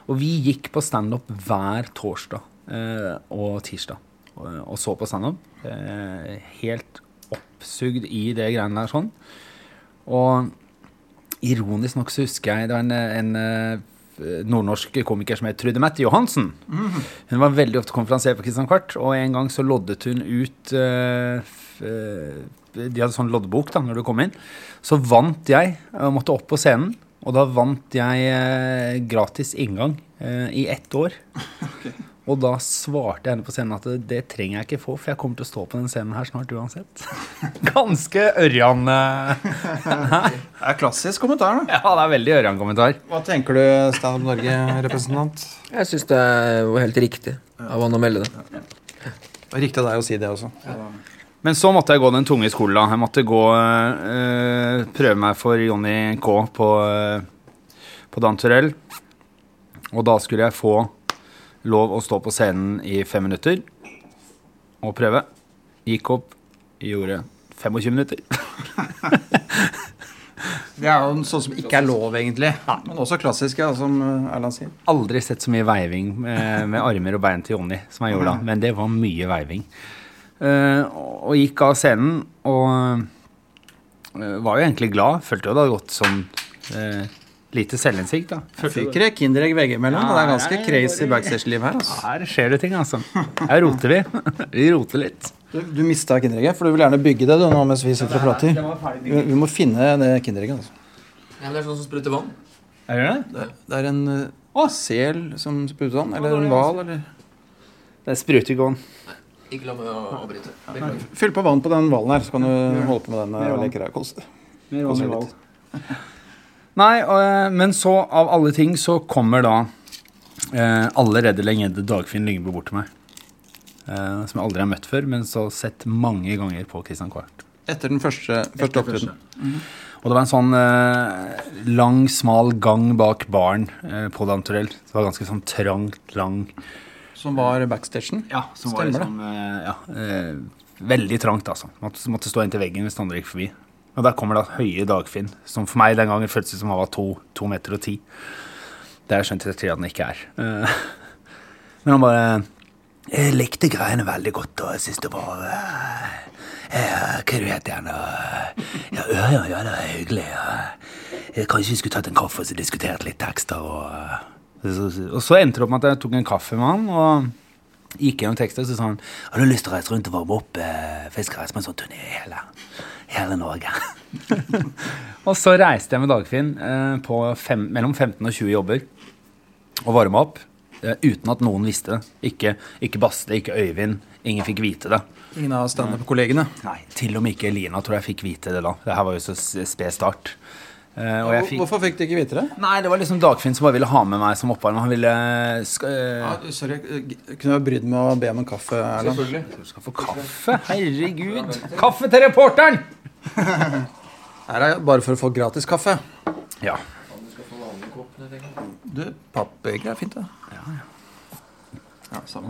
Og vi gikk på standup hver torsdag eh, og tirsdag og, og så på standup. Uh, helt oppsugd i det greiene der sånn. Og ironisk nok så husker jeg det var en, en eh, nordnorsk komiker som het Trude Mette Johansen. Hun var veldig ofte konferansier på Kristian Kvart, og en gang så loddet hun ut eh, eh, De hadde sånn loddebok da, når du kom inn. Så vant jeg, og måtte opp på scenen. Og da vant jeg eh, gratis inngang eh, i ett år. Og da svarte jeg henne på scenen at det, det trenger jeg ikke få, for jeg kommer til å stå på den scenen her snart uansett. Ganske Ørjan eh, Det er klassisk kommentar, da. Ja, det er veldig Ørjan-kommentar. Hva tenker du, Stad Norge-representant? Jeg syns det var helt riktig av han å melde det. Riktig av deg å si det også. Men så måtte jeg gå den tunge skolen. da. Jeg måtte gå øh, prøve meg for Jonny K på, øh, på Dan Turell. Og da skulle jeg få lov å stå på scenen i fem minutter og prøve. Gikk opp, gjorde 25 minutter. Det er jo sånn som ikke er lov, egentlig. Men også klassisk, ja, som Erland sier. Aldri sett så mye veiving med, med armer og bein til Jonny som jeg gjorde da. Men det var mye veiving. Eh, og gikk av scenen og eh, var jo egentlig glad. Følte jo det hadde gått sånn eh, lite selvinnsikt, da. Fikk dere Kinderegg veggimellom? Ja, det er ganske nei, crazy backstage-liv her. Altså. Her skjer det ting, altså. Her roter vi. Vi roter litt. Du, du mista Kinderegget, for du vil gjerne bygge det du, nå mens vi sitter og prater. Vi, vi må finne det Kinderegget. Altså. Ja, det er sånn som spruter vann. Er det det? Det, det er en uh, sel som spruter vann, eller en hval, eller Det er sprutegåen. Ikke la meg avbryte. Beklager. Fyll på vann på den hvalen her, så kan du holde på med den uh, og leke deg. Kos deg litt. Nei, og, men så, av alle ting, så kommer da eh, allerede legende Dagfinn Lyngbø bort til meg. Eh, som jeg aldri har møtt før, men så sett mange ganger på Christian Kvart. Etter den første, første opptreden. Og det var en sånn eh, lang, smal gang bak baren eh, på Danturell. Det var ganske sånn trangt, lang Som var backstagen. Ja, som var liksom det? ja, eh, Veldig trangt, altså. Måtte, måtte stå inntil veggen hvis andre gikk forbi. Og der kommer da høye Dagfinn, som for meg den gangen føltes som han var to, to meter og ti. Det har jeg skjønt at han ikke er. Eh, Men han bare Jeg likte greiene veldig godt, og jeg syns det var eh, Hva du heter igjen? eh, Ja, Ørjan, ja, det er hyggelig. eh. Kanskje vi skulle tatt en kaffe og diskutert litt tekster. Og, eh, og så endte det opp med at jeg tok en kaffe med han. og gikk gjennom tekster, så sa han Har du lyst til å reise rundt og varme opp? eh, reise på en sånn turné i hele, hele Norge. og så reiste jeg med Dagfinn eh, på fem, mellom 15 og 20 jobber og varma opp. eh, uten at noen visste det. Ikke, ikke Baste, ikke Øyvind. Ingen fikk vite det. Ingen av standup-kollegene. Nei, Til og med ikke Lina tror jeg fikk vite det da. Det her var jo så sped start. Eh, og jeg fikk, Hvorfor fikk du ikke vite det? Nei, det var liksom Dagfinn som bare ville ha med meg som oppvarmer. Han ville sk eh, Ja, sorry, kunne du brydd meg å be om en kaffe, Erland? Du skal få kaffe? Herregud. Kaffe til reporteren! Her er bare for å få gratis kaffe. Ja. Du, pappbeger er fint, det.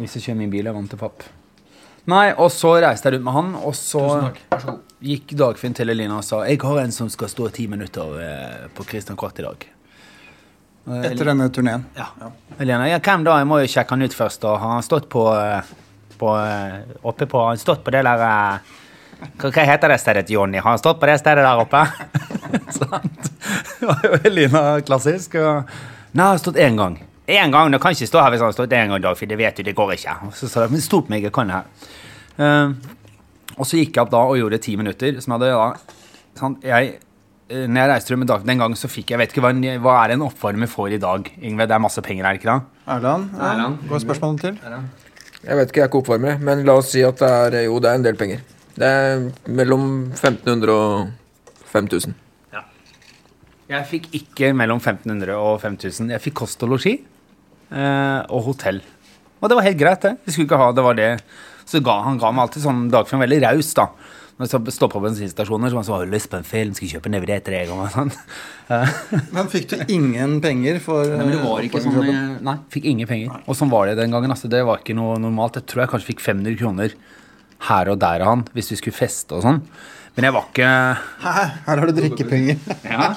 Hvis jeg kjører min bil, er jeg vant til papp. Nei, og så reiste jeg rundt med han, og så gikk Dagfinn til Elina og sa Jeg har en som skal stå ti minutter eh, på Christian Kvart i dag. Eh, Etter denne turneen. Ja. Elina, ja, hvem da? Jeg må jo sjekke han ut først. Og har han stått på, eh, på Oppe på Har han stått på det der hva, hva heter det stedet, Jonny? Har han stått på det stedet der oppe? Sant? Det var jo Elina klassisk. Og... Nei, han har stått én gang. Én gang? Du kan ikke stå her hvis han har stått én gang, Dagfinn. Det vet du, det går ikke. Og så sa jeg, men stå på meg, jeg kan det her. Uh, og så gikk jeg opp da og gjorde ti minutter, som jeg hadde da sant? Jeg eh, når jeg reiste rundt med dag, den gangen, så fikk jeg vet ikke hva, hva er en oppvarmer får i dag. Yngve, det er masse penger, er det ikke det? Erland, ja. Erland. går spørsmålet til? Jeg vet ikke, jeg er ikke oppvarmer, men la oss si at det er jo, det er en del penger. Det er mellom 1500 og 5000. Jeg fikk ikke mellom 1500 og 5000. Jeg fikk kost og losji og hotell. Og det var helt greit, det. Vi skulle ikke ha det var det. Så ga, han ga meg alltid sånn Dagfinn veldig raus, da. Når jeg stoppa på bensinstasjoner, så var han sånn 'Har du lyst på en film? Skal kjøpe ned etter deg?' Og sånn. Eh, Men fikk du ingen penger for Nei, men det var ikke sånn eh, Nei, fikk ingen penger. Og sånn var det den gangen. Altså, det var ikke noe normalt. Jeg tror jeg kanskje fikk 500 kroner her og der av han hvis vi skulle feste og sånn. Men jeg var ikke Hæ? Her har du drikkepenger. ja.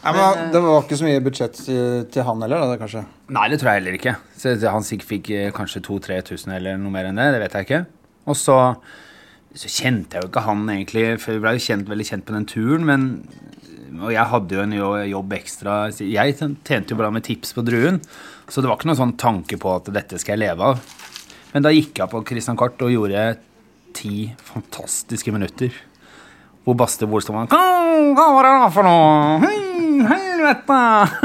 Nei, men Det var ikke så mye budsjett til, til han heller, da, kanskje? Nei, det tror jeg heller ikke. Så han sikkert fikk eh, kanskje 2000-3000 eller noe mer enn det. Det vet jeg ikke. Og så, så kjente jeg jo ikke han egentlig, for vi ble jo kjent, veldig kjent på den turen. Men, og jeg hadde jo en jobb ekstra. Jeg tjente jo bra med tips på Druen, så det var ikke noen sånn tanke på at dette skal jeg leve av. Men da gikk jeg på Christian Kart og gjorde ti fantastiske minutter. Hvor Basti Bolstad var «Hva var det da for noe? Helvete!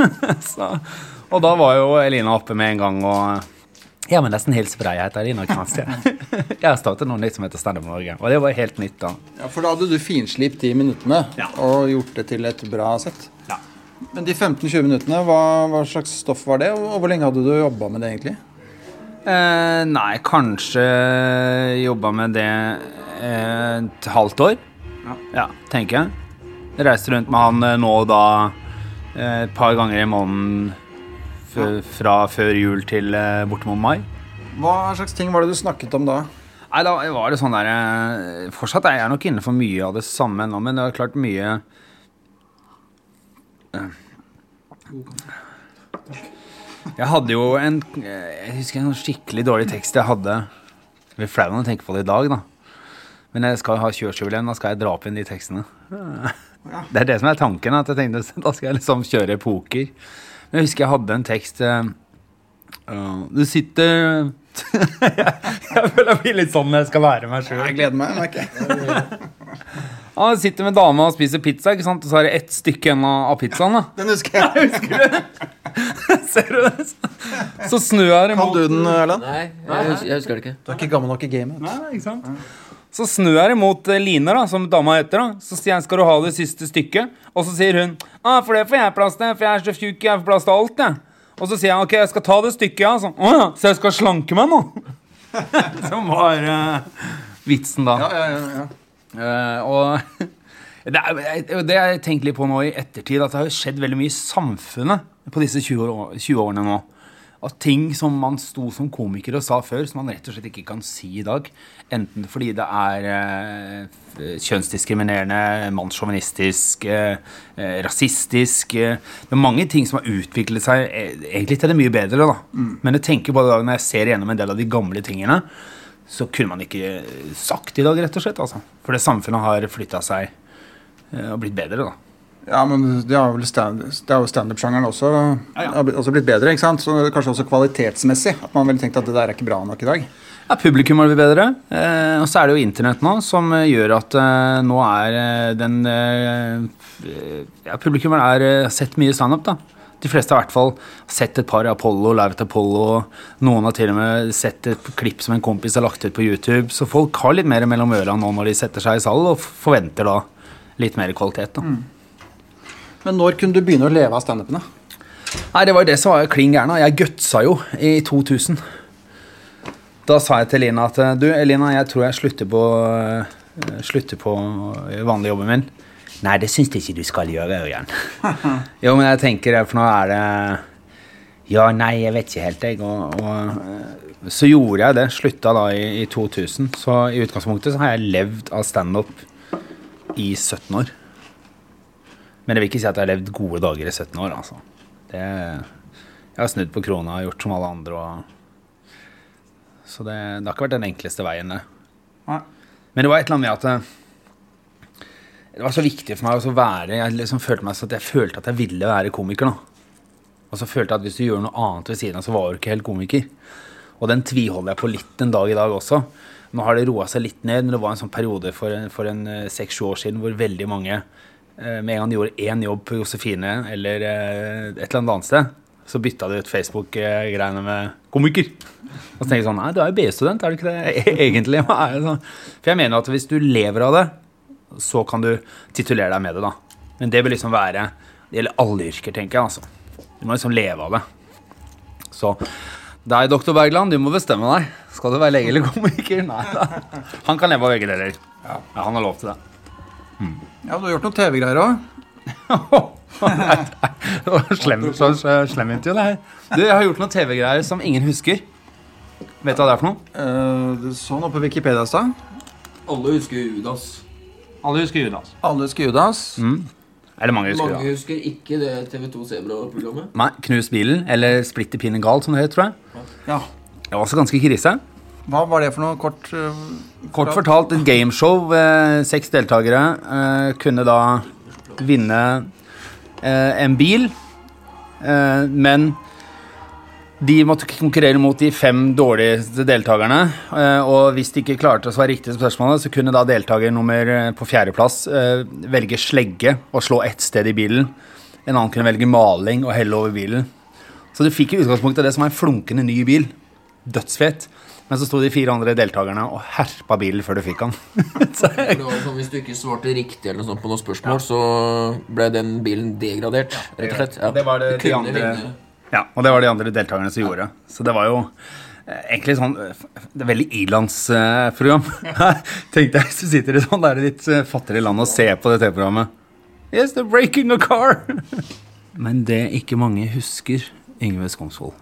Så, og da var jo Elina oppe med en gang og Ja, men nesten hils på deg. Jeg heter Elina Kranz. Jeg har startet noe nytt som heter Standup Norge. Og det var helt nytt da. Ja, For da hadde du finslipt de minuttene Ja. og gjort det til et bra sett. Ja. Men de 15-20 minuttene, hva, hva slags stoff var det? Og hvor lenge hadde du jobba med det, egentlig? Eh, nei, kanskje jobba med det eh, et halvt år. Ja. tenker jeg. Jeg reiste rundt med han eh, nå og da eh, et par ganger i måneden fra før jul til eh, bortimot mai. Hva slags ting var det du snakket om da? Nei, da var det sånn der Fortsatt er jeg nok inne for mye av det samme nå, men det er klart mye Jeg hadde jo en Jeg husker en skikkelig dårlig tekst jeg hadde. Jeg blir flau når jeg tenker på det i dag, da. Men jeg skal ha kjørsjubileum, da skal jeg dra opp inn de tekstene. Det er det som er tanken. At jeg tenkte Da skal jeg liksom kjøre poker. Men jeg husker jeg hadde en tekst eh, uh, Du sitter jeg, jeg føler jeg blir litt sånn når jeg skal være meg sjøl. Jeg gleder meg. merker jeg. Han sitter med dama og spiser pizza, ikke sant? og så er det ett stykke igjen av pizzaen. da Den husker jeg. Ser du det? Så snur jeg Kan imot du den, Erland? Nei, jeg, hus- jeg husker det ikke. Du er ikke gammel nok i gamet. Nei, ikke sant? Så snur jeg imot mot Line, da, som dama heter. da Så sier jeg 'skal du ha det siste stykket'? Og så sier hun ah, 'for det får jeg plass til, for jeg er så tjukk, jeg får plass til alt', jeg. Og så sier jeg 'ok, jeg skal ta det stykket', ja. Så, å ja, så jeg skal slanke meg nå? som var uh, vitsen, da. Ja, ja, ja. Eh, og det, er, det jeg tenker litt på nå i ettertid, at det har skjedd veldig mye i samfunnet på disse 20, år, 20 årene nå. At ting som man sto som komiker og sa før, som man rett og slett ikke kan si i dag. Enten fordi det er eh, kjønnsdiskriminerende, mannssjåvinistisk, eh, eh, rasistisk eh, Det er mange ting som har utviklet seg eh, egentlig til det mye bedre. da. Men jeg tenker på det når jeg ser gjennom en del av de gamle tingene, så kunne man ikke sagt i dag, rett og slett. Altså. For det samfunnet har flytta seg eh, og blitt bedre, da. Ja, men det har vel stand, det har jo standup-sjangeren også, ja. har blitt- også blitt bedre. ikke sant? Så er Kanskje også kvalitetsmessig. At man ville tenkt at det der er ikke bra nok i dag. Ja, Publikum har blitt bedre. Eh, og så er det jo internett nå som eh, gjør at eh, nå er eh, den eh, Ja, publikum er eh, sett mye standup, da. De fleste har i hvert fall sett et par Apollo, Lauvet Apollo. Noen har til og med sett et klipp som en kompis har lagt ut på YouTube. Så folk har litt mer mellom ørene nå når de setter seg i salen, og forventer da litt mer kvalitet. da. Men når kunne du begynne å leve av standupene? Nei, det var jo det som var klin gærne. Jeg gutsa jo i 2000. Da sa jeg til Elina at du, Elina, jeg tror jeg slutter på, eh, slutter på vanlig jobben min. Nei, det syns jeg ikke du skal gjøre, Ørjan. jo, men jeg tenker for nå er det Ja, nei, jeg vet ikke helt, jeg. Og, og eh, så gjorde jeg det. Slutta da i, i 2000. Så i utgangspunktet så har jeg levd av standup i 17 år. Men jeg vil ikke si at jeg har levd gode dager i 17 år, altså. Det, jeg har snudd på krona og gjort som alle andre. Og, så det, det har ikke vært den enkleste veien, det. Men det var et eller annet med at det, det var så viktig for meg å være Jeg liksom følte meg så at jeg følte at jeg ville være komiker. nå. Og så følte jeg at hvis du gjør noe annet ved siden av, så var du ikke helt komiker. Og den tviholder jeg på litt en dag i dag også. Nå har det roa seg litt ned, men det var en sånn periode for, for en eh, seks-sju år siden hvor veldig mange eh, med en gang de gjorde én jobb på Josefine eller eh, et eller annet annet sted, så bytta de ut Facebook-greiene med komiker. Og så tenker jeg sånn Nei, du er jo BI-student, er du ikke det? Egentlig. Sånn? For jeg mener at hvis du lever av det, så kan du titulere deg med det, da. Men det vil liksom være Det gjelder alle yrker, tenker jeg, altså. Du må liksom leve av det. Så deg, doktor Bergland, du må bestemme deg. Skal du være lege eller komiker? Nei da. Han kan leve av begge deler. Ja, han har lov til det. Ja, du har gjort noen TV-greier òg. Det var slem, så, så slem intervju, det her. Du, jeg har gjort noen TV-greier som ingen husker. Vet du hva det er for noe? Uh, du så noe på Wikipedia i stad. Alle husker Judas. Alle husker Judas. Alle husker Judas. Eller mange husker Mange husker ikke det TV2 Sebra-programmet. Nei, Knus bilen, eller Splitter pinnen gal, som det het, tror jeg. Ja. Det var også ganske krise. Hva var det for noe kort uh, Kort fortalt et gameshow. Eh, seks deltakere eh, kunne da vinne eh, en bil, eh, men de måtte konkurrere mot de fem dårligste deltakerne. eh, og hvis de ikke klarte å svare riktig på spørsmålet, så kunne da deltaker nummer på fjerdeplass velge slegge og slå ett sted i bilen. En annen kunne velge maling og helle over bilen. Så du fikk i utgangspunktet det som er en flunkende ny bil. Dødsfet. Men så sto de fire andre deltakerne og herpa bilen før du fikk var sånn, Hvis du ikke svarte riktig eller noe sånt på noen spørsmål, så ble den bilen degradert, rett og slett. Ja. Det var det, de andre, ja, og det var de andre deltakerne som gjorde. Så det var jo eh, egentlig sånn eh, Det er veldig ilandsprogram. Tenkte jeg, så du sitter i sånn der litt ditt fattigere land og ser på det TV-programmet Yes, they're breaking a car! Men det ikke mange husker, Yngve Skomsvold,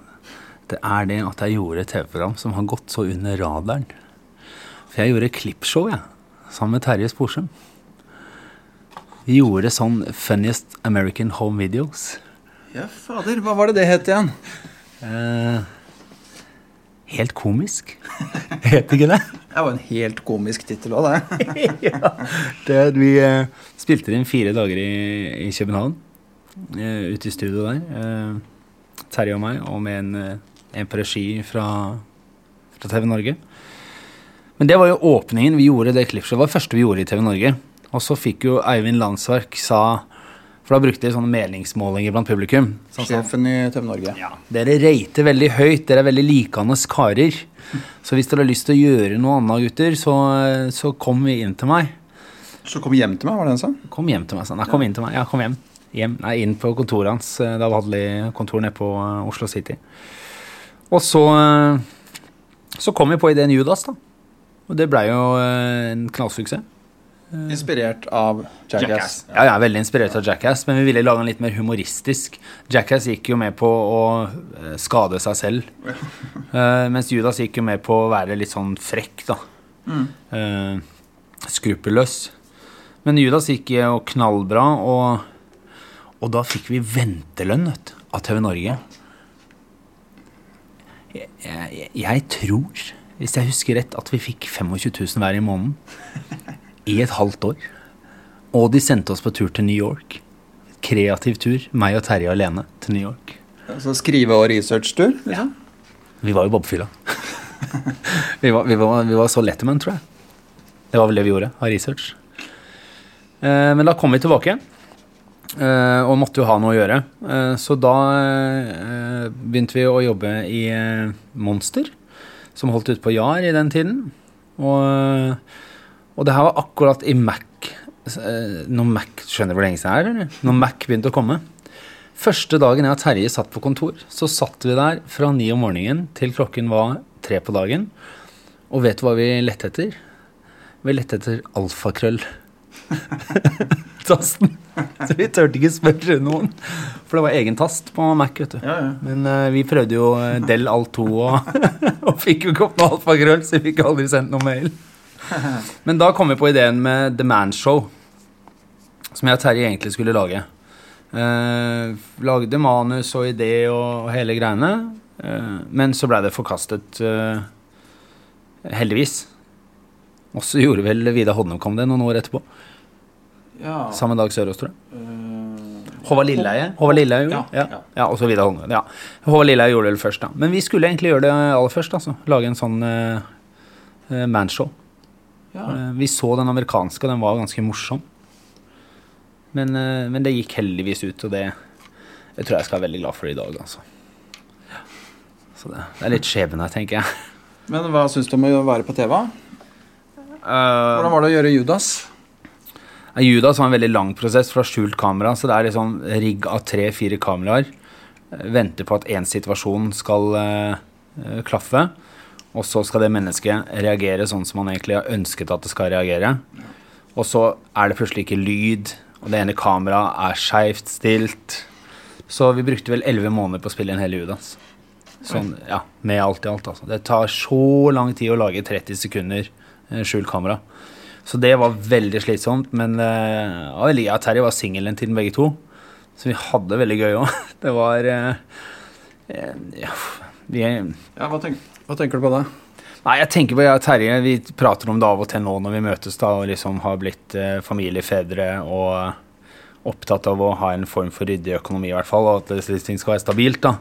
det er det at jeg gjorde et TV-program som har gått så under radaren. For jeg gjorde klippshow, jeg, sammen med Terje Sporsem. Vi gjorde sånn Funniest American Home Videos. Ja, fader. Hva var det det het igjen? Eh, helt komisk. Het ikke det? Det var en helt komisk tittel òg, det. ja. det vi eh, spilte inn fire dager i, i København. eh, ute i studio der. Eh, Terje og meg, og med en, eh, en på regi fra, fra TV Norge. Men det var jo åpningen. Vi gjorde det klippshowet. Det var det første vi gjorde i TV Norge. Og så fikk jo Eivind Landsverk sa For da brukte de sånne meningsmålinger blant publikum. Sånn Sjefen i TV Norge. Ja. Dere rater veldig høyt. Dere er veldig likende karer. Så hvis dere har lyst til å gjøre noe annet, gutter, så, så kom inn til meg. Så kom hjem til meg, var det han sa? Kom hjem til meg, sa han. Nei, kom inn til meg. Ja, kom hjem. hjem. Nei, inn på kontoret hans. Da hadde de kontor nede på eh, Oslo City. Og så eh, Så kom vi på ideen Judas, da. Og det blei jo eh, en knallsuksess. Inspirert av Jackass. Ja, jeg er veldig inspirert av Jackass, men vi ville lage den litt mer humoristisk. Jackass gikk jo med på å eh, skade seg selv, Eh, mens Judas gikk jo med på å være litt sånn frekk, da. Mm. skruppelløs. Men Judas gikk jo knallbra, og, og da fikk vi ventelønn av TV Norge. Jeg, jeg, jeg tror, hvis jeg husker rett, at vi fikk 25 000 hver i måneden i et halvt år. Og de sendte oss på tur til New York. Kreativ tur. Meg og Terje alene til New York. Altså skrive- og researchtur? Liksom. Vi var jo bobfylla. vi, var, vi, var, vi var så letterman, tror jeg. Det var vel det vi gjorde, av research. Eh, men da kom vi tilbake, eh, og måtte jo ha noe å gjøre. Eh, så da eh, begynte vi å jobbe i eh, Monster, som holdt ute på Jar i den tiden. Og, og det her var akkurat i Mac. eh, Når Mac Skjønner hvor lenge siden det er? Når Mac begynte å komme. Første dagen jeg og Terje satt på kontor, så satt vi der fra ni om morgenen til klokken var tre på dagen. Og vet du hva vi lette etter? Vi lette etter alfakrøll. Tasten. Så vi turte ikke spørre noen. For det var egen tast på Mac, vet du. Ja, ja. Men uh, vi prøvde jo eh, Del Alt 2 og, og fikk jo ikke opp noe alfakrøll, så vi fikk aldri sendt noe mail. Men da kom vi på ideen med The Man Show, som jeg og Terje egentlig skulle lage. Uh, lagde manus og idé og, og hele greiene. Uh, men så blei det forkastet, heldigvis. Og så gjorde vel Vidar Hodnum kom det noen år etterpå. Ja. Samme dag Sørås, tror jeg. Håvard Lilleheie. Håvard Lilleheie gjorde det. Ja, ja. og så Vidar Holmgren. Ja. Håvard Lilleheie gjorde det først, da. Men vi skulle egentlig gjøre det aller først. altså. Lage en sånn uh, manshow. Ja. Eh, vi så den amerikanske, og den var ganske morsom. Men, uh, men det gikk heldigvis ut, og det, jeg tror jeg skal være veldig glad for i dag, altså. Ja. Så det, det er litt skjebne, tenker jeg. Men hva syns du om å være på TV? Hvordan var det å gjøre Judas? Judas var en veldig lang prosess fra skjult kamera, så det er liksom rigg av tre-fire kameraer. Eh, Venter på at én situasjon skal eh, klaffe, og så skal det mennesket reagere sånn som man egentlig har ønsket at det skal reagere. Og så er det plutselig ikke lyd, og det ene kameraet er skeivt stilt. Så vi brukte vel elleve måneder på å spille en hel Judas. Sånn, ja, med alt i alt, altså. Det tar så lang tid å lage 30 sekunder eh, skjult kamera. Så det var veldig slitsomt, men uh, jeg og Terje var singelen til tid, begge to. Så vi hadde det veldig gøy òg. Det var eh, ja, vi, Ja, hva, tenk, hva tenker du på da? Nei, jeg tenker på jeg og Terje. Vi prater om det av og til nå når vi møtes da, og liksom har blitt uh, familiefedre og opptatt av å ha en form for ryddig økonomi, i hvert fall, og at det, ting skal være stabilt. da.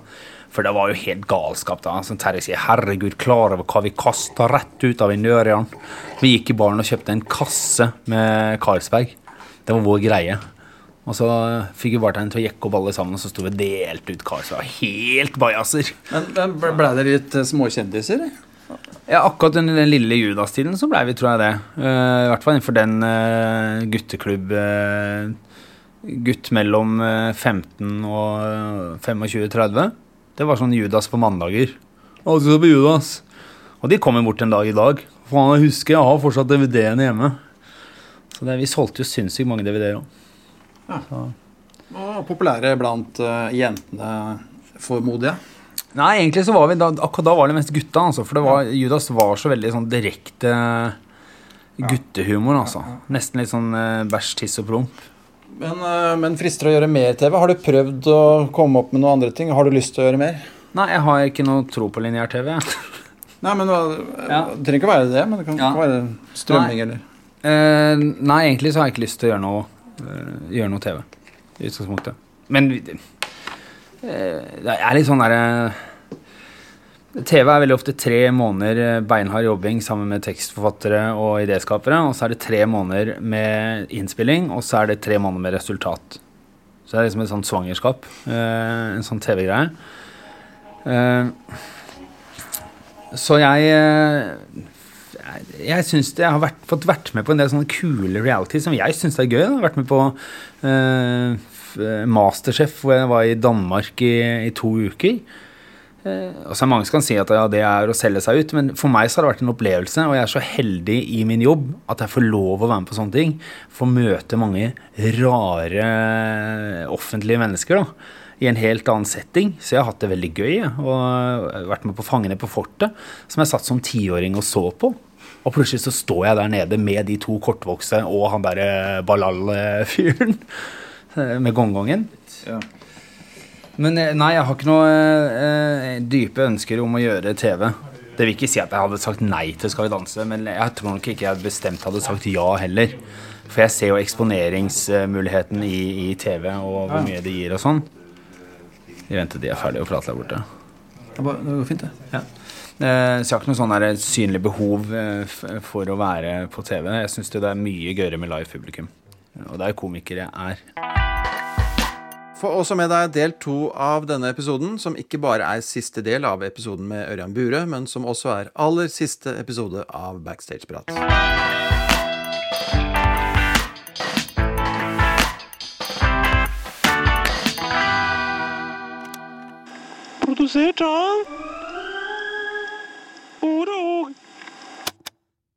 For det var jo helt galskap. da. Som Terje sier, herregud, klar over hva vi kasta rett ut av vinduerdøren. Vi gikk i baren og kjøpte en kasse med Carlsberg. Det var vår greie. Og så fikk vi bartenderen til å jekke opp alle sammen, og så sto vi og delte ut Carlsberg. Helt bajaser. Men, men ble- ble dere litt eh, småkjendiser? Ja, akkurat under den lille Judas-tiden så blei vi, tror jeg det. Uh, I hvert fall innenfor den uh, gutteklubb uh, Gutt mellom eh, 15 og 25-30. Det var sånn Judas på mandager. Å, du på Judas. Og de kommer bort en dag i dag. Faen, jeg husker, jeg har fortsatt DVD-ene hjemme. Så det, vi solgte jo sinnssykt mange DVD-er òg. Og populære blant uh, jentene, formoder jeg. Nei, egentlig så var vi da, akkurat da var det mest gutta, altså. For det var, Judas var så veldig sånn direkte guttehumor, altså. Nesten litt sånn uh, bæsj, tiss og promp. Men, eh, men frister å gjøre mer TV? Har du prøvd å komme opp med noen andre ting? Har du lyst til å gjøre mer? Nei, jeg har ikke noe tro på lineær-TV. Nei, men Det Ja. Det trenger ikke å være det, men det kan Ja. ikke være strømming Nei. eller Eh, nei, egentlig så har jeg ikke lyst til å gjøre noe, eh, gjøre noe TV. I utgangspunktet. Men eh, det er litt sånn derre TV er veldig ofte tre måneder eh, beinhard jobbing sammen med tekstforfattere og idéskapere. Og så er det tre måneder med innspilling, og så er det tre måneder med resultat. Så det er liksom et sånt svangerskap. eh, en sånn TV-greie. Eh, så jeg jeg, syns jeg har vært, fått vært med på en del sånne kule reality som jeg syns er gøy. Jeg har vært med på eh, Masterchef, hvor jeg var i Danmark i, i to uker. Eh, og så er mange som kan si at ja, det er å selge seg ut, men for meg så har det vært en opplevelse, og jeg er så heldig i min jobb at jeg får lov å være med på sånne ting. Får møte mange rare offentlige mennesker da, i en helt annen setting. Så jeg har hatt det veldig gøy. Og vært med på Fangene på fortet, som jeg satt som tiåring og så på. Og plutselig så står jeg der nede med de to kortvokste og han derre Balal-fyren eh, med gongongen. Men eh, nei, jeg har ikke noe eh, dype ønsker om å gjøre TV. Det vil ikke si at jeg hadde sagt nei til Skal vi danse, men jeg tror nok ikke jeg bestemt hadde sagt ja heller. For jeg ser jo eksponeringsmuligheten i, i TV og hvor mye det gir og sånn. Vi venter til de er ferdige å prate der borte. Det går fint, det. Ja. Eh, Så jeg har ikke noe sånn synlig behov eh, for å være på TV. Jeg syns det er mye gøyere med live publikum. Og det er jo komikere jeg er. Få også med deg del to av denne episoden, som ikke bare er siste del av episoden med Ørjan Bure, men som også er aller siste episode av Backstage-prat. Produsert av Ordet og